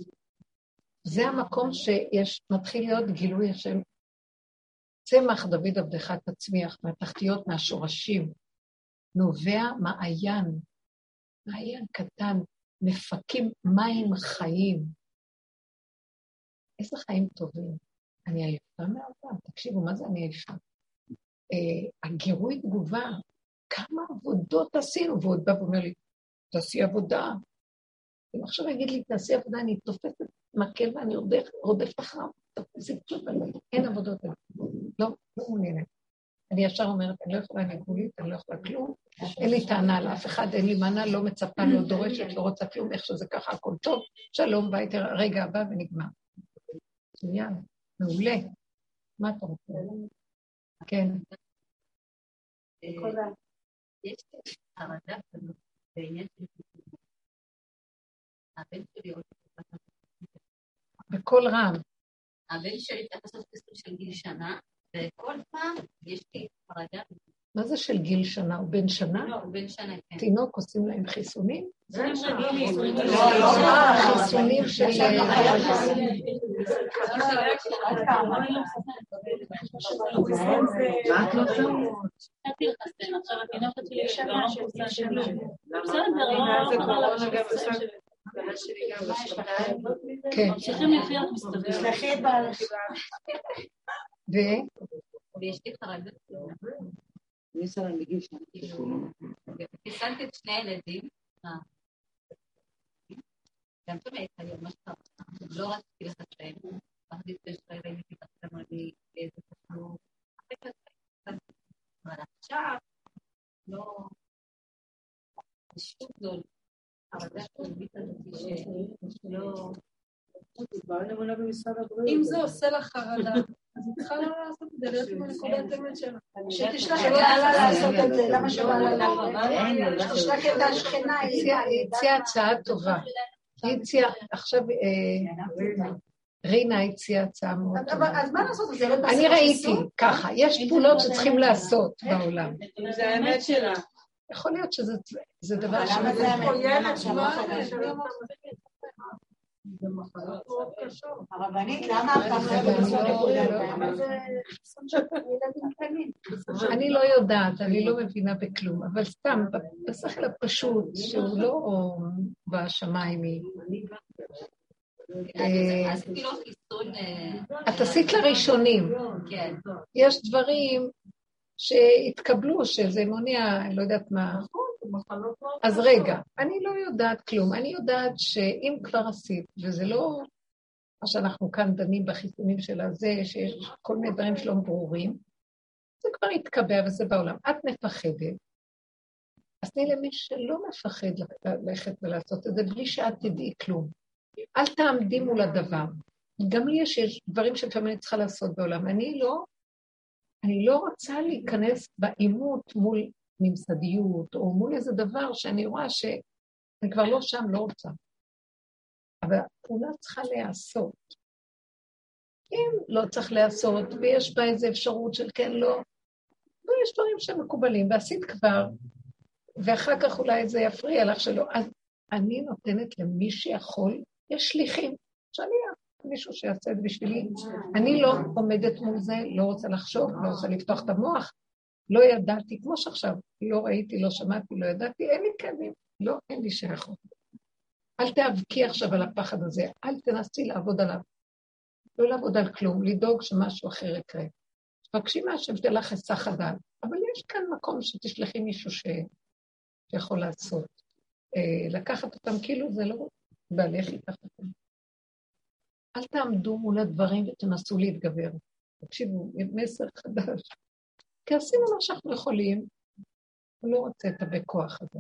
זה המקום שיש, מתחיל להיות גילוי השם. צמח דוד עבדך תצמיח מהתחתיות, מהשורשים. נובע מעיין, מעיין קטן, מפקים מים חיים. איזה חיים טובים. אני עייפה מהעולם, תקשיבו, מה זה אני עייפה? אה, הגירוי תגובה, כמה עבודות עשינו, והוא בא ואומר לי, תעשי עבודה. אם עכשיו יגיד לי, תעשי עבודה, אני תופסת מקל ואני רודף, אחריו, תופסת שוב, אין עבודות. לא, לא מעוניינת. אני ישר אומרת, אני לא יכולה ניגולית, אני לא יכולה כלום, אין לי טענה על אף אחד, אין לי מנה, לא מצפה, לא דורשת, לא רוצה כלום, איך שזה ככה, הכל טוב, שלום, ביי, רגע הבא ונגמר. מצוין, מעולה. מה אתה רוצה? כן. יש חרדה כזאת בעניין של הבן שלי עוד בקול רם. הבן שלי לעשות חיסון של גיל שנה, וכל פעם יש לי חרדה. מה זה של גיל שנה? הוא בן שנה? לא, הוא בן שנה, כן. תינוק עושים להם חיסונים? זה. חיסונים של... לא לא שנה. בסדר, לא... כן. ממשיכים לחיות, מסתבר. ו? ויש לי חרדה. אני שרה בגיל שנה. חיסנתי את שני הילדים. גם תמיד היום, מה שאתה לא רציתי לחסן. פחדתי שיש לי מתחתנו לי איזה תחלום. אבל עכשיו, לא... שוב גדול. אבל זה הכלבית הזאת שלא... אם זה עושה לך חרדה, אז היא צריכה לא לעשות את זה, להיות עם הנקודת אמת שלה. שתשלח את לה לעשות את זה, למה שבא לה לעשות? תשלח את השכנה, היא הציעה הצעה טובה. היא הציעה, עכשיו רינה הציעה הצעה מאוד טובה. אז מה לעשות? אני ראיתי ככה, יש פעולות שצריכים לעשות בעולם. זה האמת שלה. יכול להיות שזה דבר ש... למה זה האמת שלה? הרבנית, למה אני לא יודעת, אני לא מבינה בכלום, אבל סתם, בשכל הפשוט, שהוא לא בשמיים, את עשית לראשונים. יש דברים שהתקבלו, שזה מונע, אני לא יודעת מה. אז רגע, אני לא יודעת כלום. אני יודעת שאם כבר עשית, וזה לא מה שאנחנו כאן דנים בחיסונים של הזה, שיש כל מיני דברים שלא ברורים, זה כבר התקבע וזה בעולם. את מפחדת, אז תני למי שלא מפחד ללכת ולעשות את זה בלי שאת תדעי כלום. אל תעמדי מול הדבר. גם לי יש, יש דברים שלפעמים אני צריכה לעשות בעולם. אני לא, אני לא רוצה להיכנס בעימות מול ממסדיות, או מול איזה דבר שאני רואה שאני כבר לא שם, לא רוצה. אבל הפעולה צריכה להיעשות. אם לא צריך להיעשות, ויש בה איזו אפשרות של כן, לא, ויש דברים שמקובלים, ועשית כבר, ואחר כך אולי זה יפריע לך שלא, אז אני נותנת למי שיכול, יש שליחים, שאני מישהו שיעשה את בשבילי. אני לא עומדת מול זה, לא רוצה לחשוב, לא רוצה לפתוח את המוח, לא ידעתי, כמו שעכשיו, לא ראיתי, לא שמעתי, לא ידעתי, אין לי כאבים, לא, אין לי שייכות. אל תיאבקי עכשיו על הפחד הזה, אל תנסי לעבוד עליו. לא לעבוד על כלום, לדאוג שמשהו אחר יקרה. תבקשי מהשם שתהיה לך היסח הדעת, אבל יש כאן מקום שתשלחי מישהו ש... שיכול לעשות. אה, לקחת אותם כאילו זה לא בעלך ייקח אותם. אל תעמדו מול הדברים ותנסו להתגבר. תקשיבו, מסר חדש. כי עשינו מה שאנחנו יכולים, הוא לא רוצה את הרבה כוח הזה.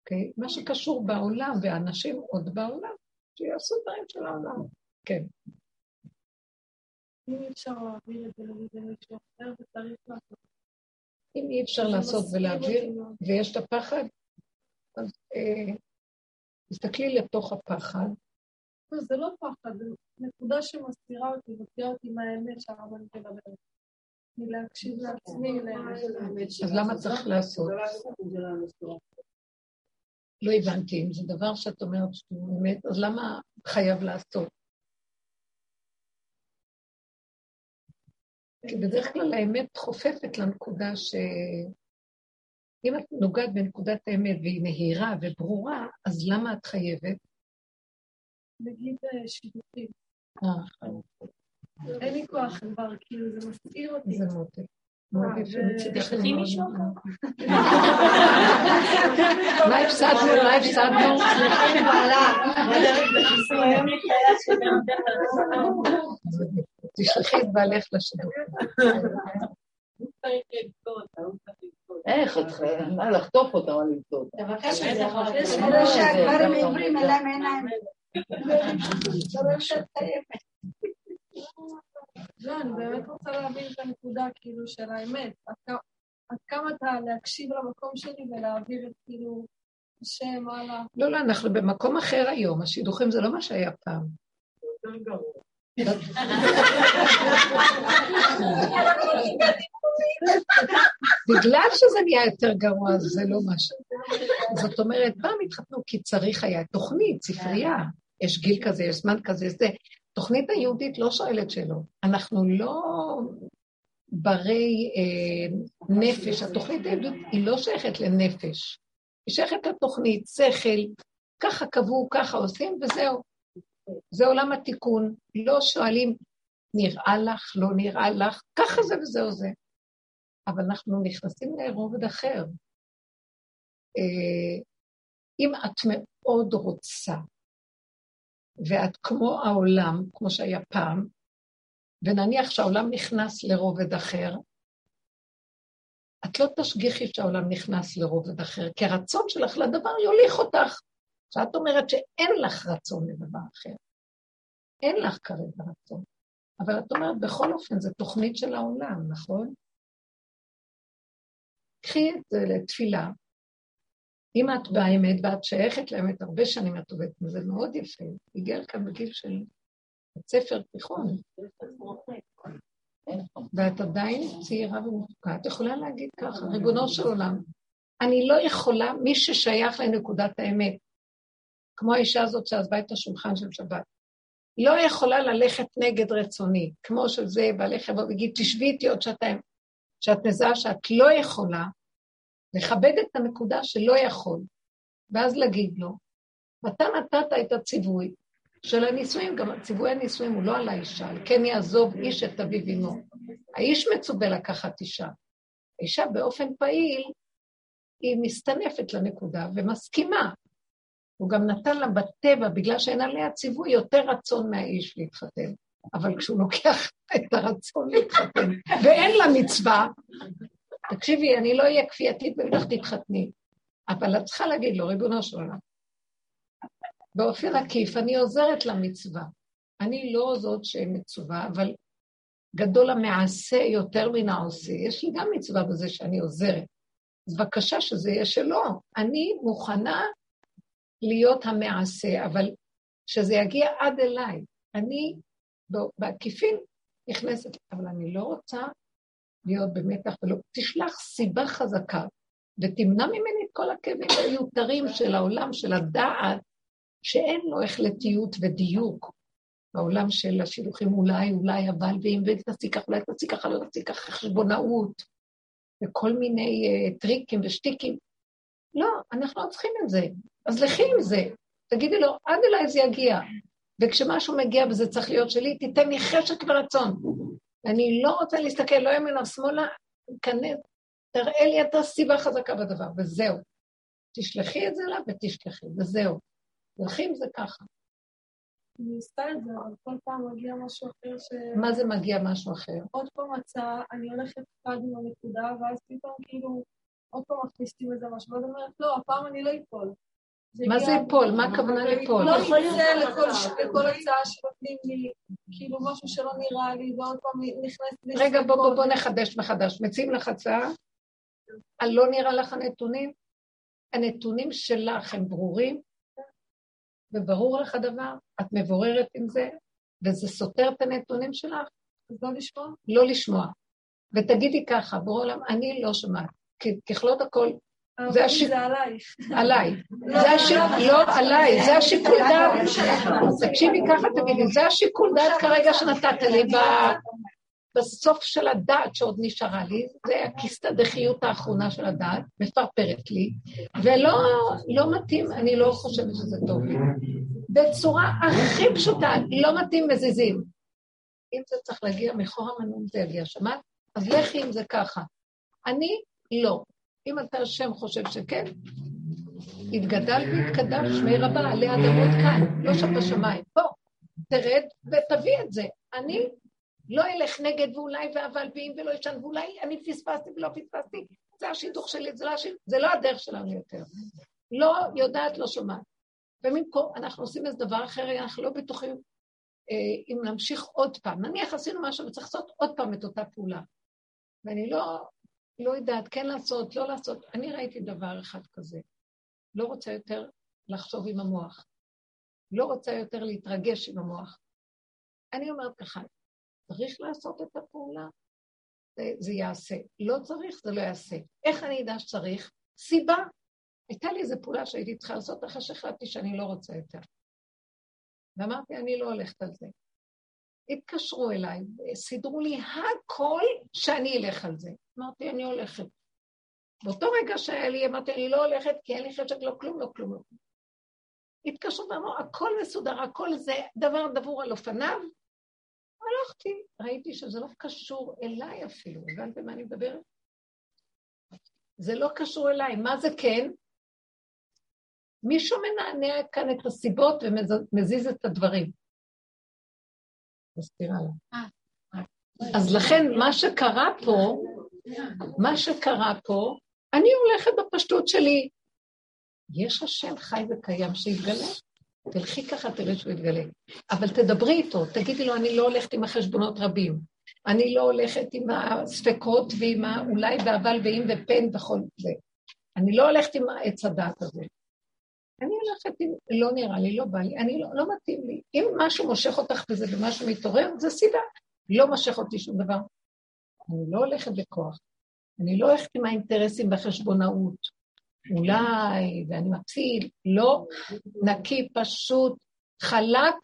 אוקיי? מה שקשור בעולם, ואנשים עוד בעולם, שיעשו דברים של העולם. כן. אם אי אפשר להעביר את זה למישהו אחר, וצריך לעשות. אם אי אפשר לעשות ולהעביר, ויש את הפחד, אז אה, תסתכלי לתוך הפחד. לא, זה לא פחד, זו נקודה שמסתירה אותי, מוציאה אותי מהאמת שהרבנית מדברת. מלהקשיב לעצמי, אז למה צריך לעשות? לא הבנתי, אם זה דבר שאת אומרת שהוא אמת, אז למה חייב לעשות? כי בדרך כלל האמת חופפת לנקודה ש... אם את נוגעת בנקודת האמת והיא נהירה וברורה, אז למה את חייבת? נגיד אה, שידוכים. אין לי כוח כבר, כאילו זה מסעיר אותי. זה מותק. תשלחי מישהו מה הפסדנו? מה הפסדנו? תשלחי את בעלך לשידור. איך, את צריכה לחטוף אותה או למצוא אותה. תבקש את זה. יש כאלה שהגברים עיוורים אין להם עיניים. לא, אני באמת רוצה להבין את הנקודה, כאילו, של האמת. עד כמה אתה להקשיב למקום שלי ולהעביר את, כאילו, השם הלאה. לא, לא, אנחנו במקום אחר היום, השידוכים זה לא מה שהיה פעם. בגלל שזה נהיה יותר גרוע, זה לא משהו. זאת אומרת, פעם התחתנו כי צריך היה תוכנית, ספרייה. יש גיל כזה, יש זמן כזה, זה. תוכנית היהודית לא שואלת שאלות. אנחנו לא ברי אה, נפש. התוכנית היהודית היא לא שייכת לנפש. היא שייכת לתוכנית, שכל, ככה קבעו, ככה עושים, וזהו. זה עולם התיקון. לא שואלים, נראה לך, לא נראה לך, ככה זה וזהו זה. אבל אנחנו נכנסים לרובד אחר. אה, אם את מאוד רוצה, ואת כמו העולם, כמו שהיה פעם, ונניח שהעולם נכנס לרובד אחר, את לא תשגיחי שהעולם נכנס לרובד אחר, כי הרצון שלך לדבר יוליך אותך. כשאת אומרת שאין לך רצון לדבר אחר, אין לך כרגע רצון. אבל את אומרת, בכל אופן, זו תוכנית של העולם, נכון? קחי את זה לתפילה. אם את באמת ואת שייכת לאמת הרבה שנים, את עובדת זה מאוד יפה. הגיע לכאן בגיל של בית ספר תיכון, ואת עדיין צעירה ומתוקה. את יכולה להגיד ככה, ריבונו של עולם, אני לא יכולה, מי ששייך לנקודת האמת, כמו האישה הזאת שעזבה את השולחן של שבת, לא יכולה ללכת נגד רצוני, כמו שזה, בעלך יבוא ויגיד, תשבי איתי עוד שעתיים, שאת מזהה שאת לא יכולה, לכבד את הנקודה שלא יכול, ואז להגיד לו, ואתה נתת את הציווי של הנישואים, גם ציווי הנישואים הוא לא על האישה, על כן יעזוב איש את אביו אמו. האיש מצווה לקחת אישה. האישה באופן פעיל, היא מסתנפת לנקודה ומסכימה. הוא גם נתן לה בטבע, בגלל שאין עליה ציווי, יותר רצון מהאיש להתחתן. אבל כשהוא לוקח את הרצון להתחתן ואין לה מצווה, תקשיבי, אני לא אהיה כפייתית ובטח תתחתני, אבל את צריכה להגיד לו, ריבונו של עולם, באופן עקיף אני עוזרת למצווה. אני לא זאת שמצווה, אבל גדול המעשה יותר מן העושה. יש לי גם מצווה בזה שאני עוזרת. אז בבקשה שזה יהיה שלו. אני מוכנה להיות המעשה, אבל שזה יגיע עד אליי. אני בעקיפין נכנסת, אבל אני לא רוצה להיות במתח ולא... תשלח סיבה חזקה ותמנע ממני את כל הכאבים המיותרים של העולם, של הדעת, שאין לו החלטיות ודיוק. בעולם של השילוחים אולי, אולי, אבל, ואם תעשי ככה, אולי תעשי ככה, לא תעשי ככה, חשבונאות, וכל מיני uh, טריקים ושטיקים. לא, אנחנו לא צריכים את זה. אז לכי עם זה. תגידי לו, עד אליי זה יגיע. וכשמשהו מגיע וזה צריך להיות שלי, תיתן לי חשק ורצון. אני לא רוצה להסתכל לא ימינה שמאלה, כנס, תראה לי את הסיבה חזקה בדבר, וזהו. תשלחי את זה אליו ותשלחי, וזהו. תלכי עם זה ככה. אני עושה את זה, אבל כל פעם מגיע משהו אחר ש... מה זה מגיע משהו אחר? עוד פעם הצעה, אני הולכת אחד עם הנקודה, ואז פתאום כאילו, עוד פעם מכניסים איזה משהו, ואז אומרת, לא, הפעם אני לא אפול. מה זה אפול? מה הכוונה ליפול? לא יצא לכל הצעה שנותנים לי, כאילו משהו שלא נראה לי, ועוד פעם נכנסת לי... רגע, בוא, בוא, בוא נחדש מחדש. מציעים לך הצעה? לא נראה לך הנתונים? הנתונים שלך הם ברורים? וברור לך דבר? את מבוררת עם זה? וזה סותר את הנתונים שלך? אז לא לשמוע? לא לשמוע. ותגידי ככה, ברור עולם, אני לא שומעת. ככלות הכל, זה השיקול... זה עלייך. עליי. זה השיקול, לא עליי, זה השיקול דעת. תקשיבי ככה, תגידי, זה השיקול דעת כרגע שנתת לי בסוף של הדעת שעוד נשארה לי, זה הכיסתא דחיות האחרונה של הדעת, מפרפרת לי, ולא לא מתאים, אני לא חושבת שזה טוב לי. בצורה הכי פשוטה, לא מתאים מזיזים. אם זה צריך להגיע מחור המנום, זה יגיע, שמעת? אז לכי אם זה ככה. אני, לא. אם אתה השם חושב שכן, התגדל והתקדש, שמי רבה, עלי אדמות כאן, לא שם בשמיים. בוא, תרד ותביא את זה. אני לא אלך נגד ואולי ואבל ואם ולא ישן ואולי אני פספסתי ולא פספסתי, זה השידוך שלי, זה לא, השיד... זה לא הדרך שלנו יותר. לא יודעת, לא שומעת. במקום, אנחנו עושים איזה דבר אחר, אנחנו לא בטוחים אה, אם נמשיך עוד פעם. נניח עשינו משהו וצריך לעשות עוד פעם את אותה פעולה. ואני לא, לא יודעת כן לעשות, לא לעשות. אני ראיתי דבר אחד כזה. לא רוצה יותר לחשוב עם המוח. לא רוצה יותר להתרגש עם המוח. אני אומרת ככה, צריך לעשות את הפעולה, זה, זה יעשה. לא צריך, זה לא יעשה. איך אני אדע שצריך? סיבה. הייתה לי איזו פעולה שהייתי צריכה לעשות אחרי שהחלטתי שאני לא רוצה יותר. ואמרתי, אני לא הולכת על זה. התקשרו אליי, סידרו לי הכל שאני אלך על זה. אמרתי, אני הולכת. באותו רגע שהיה לי, אמרתי, אני לא הולכת כי אין לי חשק, לא כלום, לא כלום, לא. התקשרו ואמרו, הכל מסודר, הכל זה דבר דבור על אופניו. הלכתי, ראיתי שזה לא קשור אליי אפילו, הבנתם מה אני מדברת? זה לא קשור אליי, מה זה כן? מישהו מנענע כאן את הסיבות ומזיז את הדברים. מסתירה לה. אז לכן, מה שקרה פה, מה שקרה פה, אני הולכת בפשטות שלי. יש השם חי וקיים שיתגלה. תלכי ככה, תראי שהוא יתגלה. אבל תדברי איתו, תגידי לו, אני לא הולכת עם החשבונות רבים. אני לא הולכת עם הספקות ועם האולי ואבל ואם ופן וכל זה. אני לא הולכת עם העץ הדעת הזה. אני הולכת לא נראה לי, לא בא לי, אני לא, לא מתאים לי. אם משהו מושך אותך בזה ומשהו מתעורר, זה סיבה. לא מושך אותי שום דבר. אני לא הולכת בכוח. אני לא הולכת עם האינטרסים בחשבונאות. אולי, ואני מציל, לא, נקי, פשוט, חלק,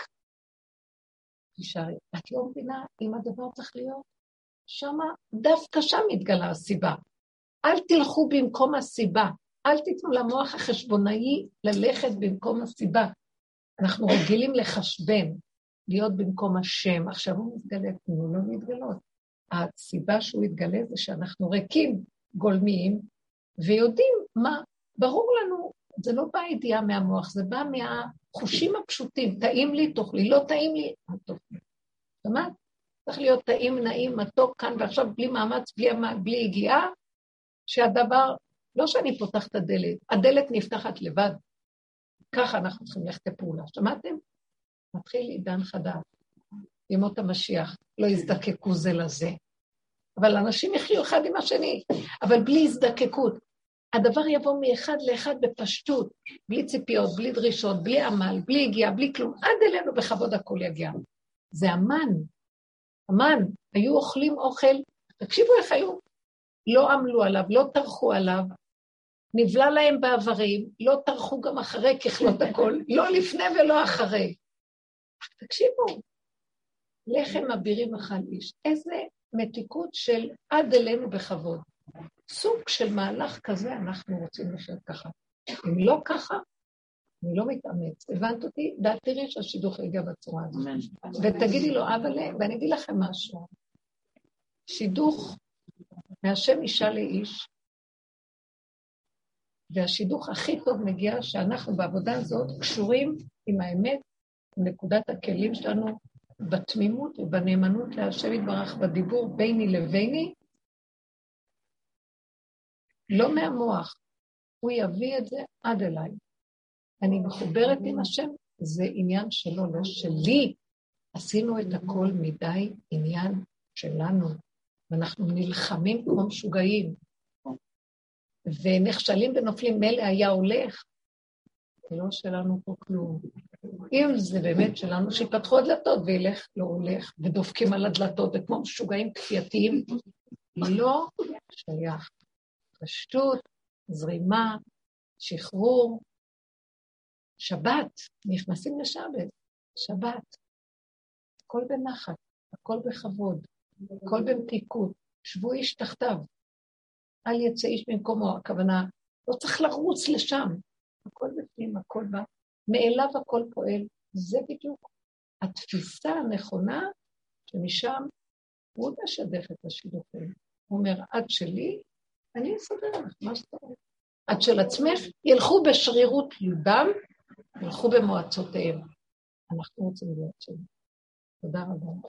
תישארי. את לא מבינה אם הדבר צריך להיות? שמה, דווקא שם מתגלה הסיבה. אל תלכו במקום הסיבה. אל תיתנו למוח החשבונאי ללכת במקום הסיבה. אנחנו רגילים לחשבן, להיות במקום השם. עכשיו הוא מתגלה, תנו לו להתגלות. הסיבה שהוא יתגלה זה שאנחנו ריקים, גולמיים, ויודעים מה, ברור לנו, זה לא בא ידיעה מהמוח, זה בא מהחושים הפשוטים. טעים לי, תאכלי, לא טעים לי, אל תאכלי. שמעת? צריך להיות טעים, נעים, מתוק כאן ועכשיו, בלי מאמץ, בלי, בלי הגיעה, שהדבר לא שאני פותחת את הדלת, הדלת נפתחת לבד. ככה אנחנו צריכים ללכת לפעולה. שמעתם? מתחיל עידן חדש. ימות המשיח, לא יזדקקו זה לזה. אבל אנשים יחיו אחד עם השני, אבל בלי הזדקקות. הדבר יבוא מאחד לאחד בפשטות, בלי ציפיות, בלי דרישות, בלי עמל, בלי הגיעה, בלי כלום. עד אלינו בכבוד הכל יגיע. זה המן. המן, היו אוכלים אוכל, תקשיבו איך היו. לא עמלו עליו, לא טרחו עליו, נבלע להם באיברים, לא טרחו גם אחרי ככלות הכל, לא לפני ולא אחרי. תקשיבו, לחם אבירים אכל איש, איזה מתיקות של עד אלינו בכבוד. סוג של מהלך כזה אנחנו רוצים לחיות ככה. אם לא ככה, אני לא מתאמץ. הבנת אותי? ואת תראי שהשידוך יגיע בצורה הזאת. ותגידי לו, אבל, ואני אגיד לכם משהו. שידוך מהשם אישה לאיש, והשידוך הכי טוב מגיע שאנחנו בעבודה הזאת קשורים עם האמת, עם נקודת הכלים שלנו, בתמימות ובנאמנות להשם יתברך בדיבור ביני לביני, לא מהמוח, הוא יביא את זה עד אליי. אני מחוברת עם השם, זה עניין שלו, לא שלי. עשינו את הכל מדי עניין שלנו, ואנחנו נלחמים כמו משוגעים. ונכשלים ונופלים, מילא היה הולך, זה לא שלנו פה כלום. אם זה באמת שלנו, שיפתחו הדלתות וילך, לא הולך, ודופקים על הדלתות, וכמו משוגעים כפייתיים, לא שייך. פשטות, זרימה, שחרור. שבת, נכנסים לשבת, שבת. הכל בנחת, הכל בכבוד, הכל במתיקות. שבו איש תחתיו. אל יצא איש במקומו, הכוונה, לא צריך לרוץ לשם. הכל בפנים, הכל בא, מאליו הכל פועל. זה בדיוק התפיסה הנכונה שמשם הוא משדך את השידוכים. הוא אומר, עד שלי, אני אסדר לך מה שאתה רוצה. עד של עצמך, ילכו בשרירות ליבם, ילכו במועצותיהם. אנחנו רוצים להיות שם. תודה רבה.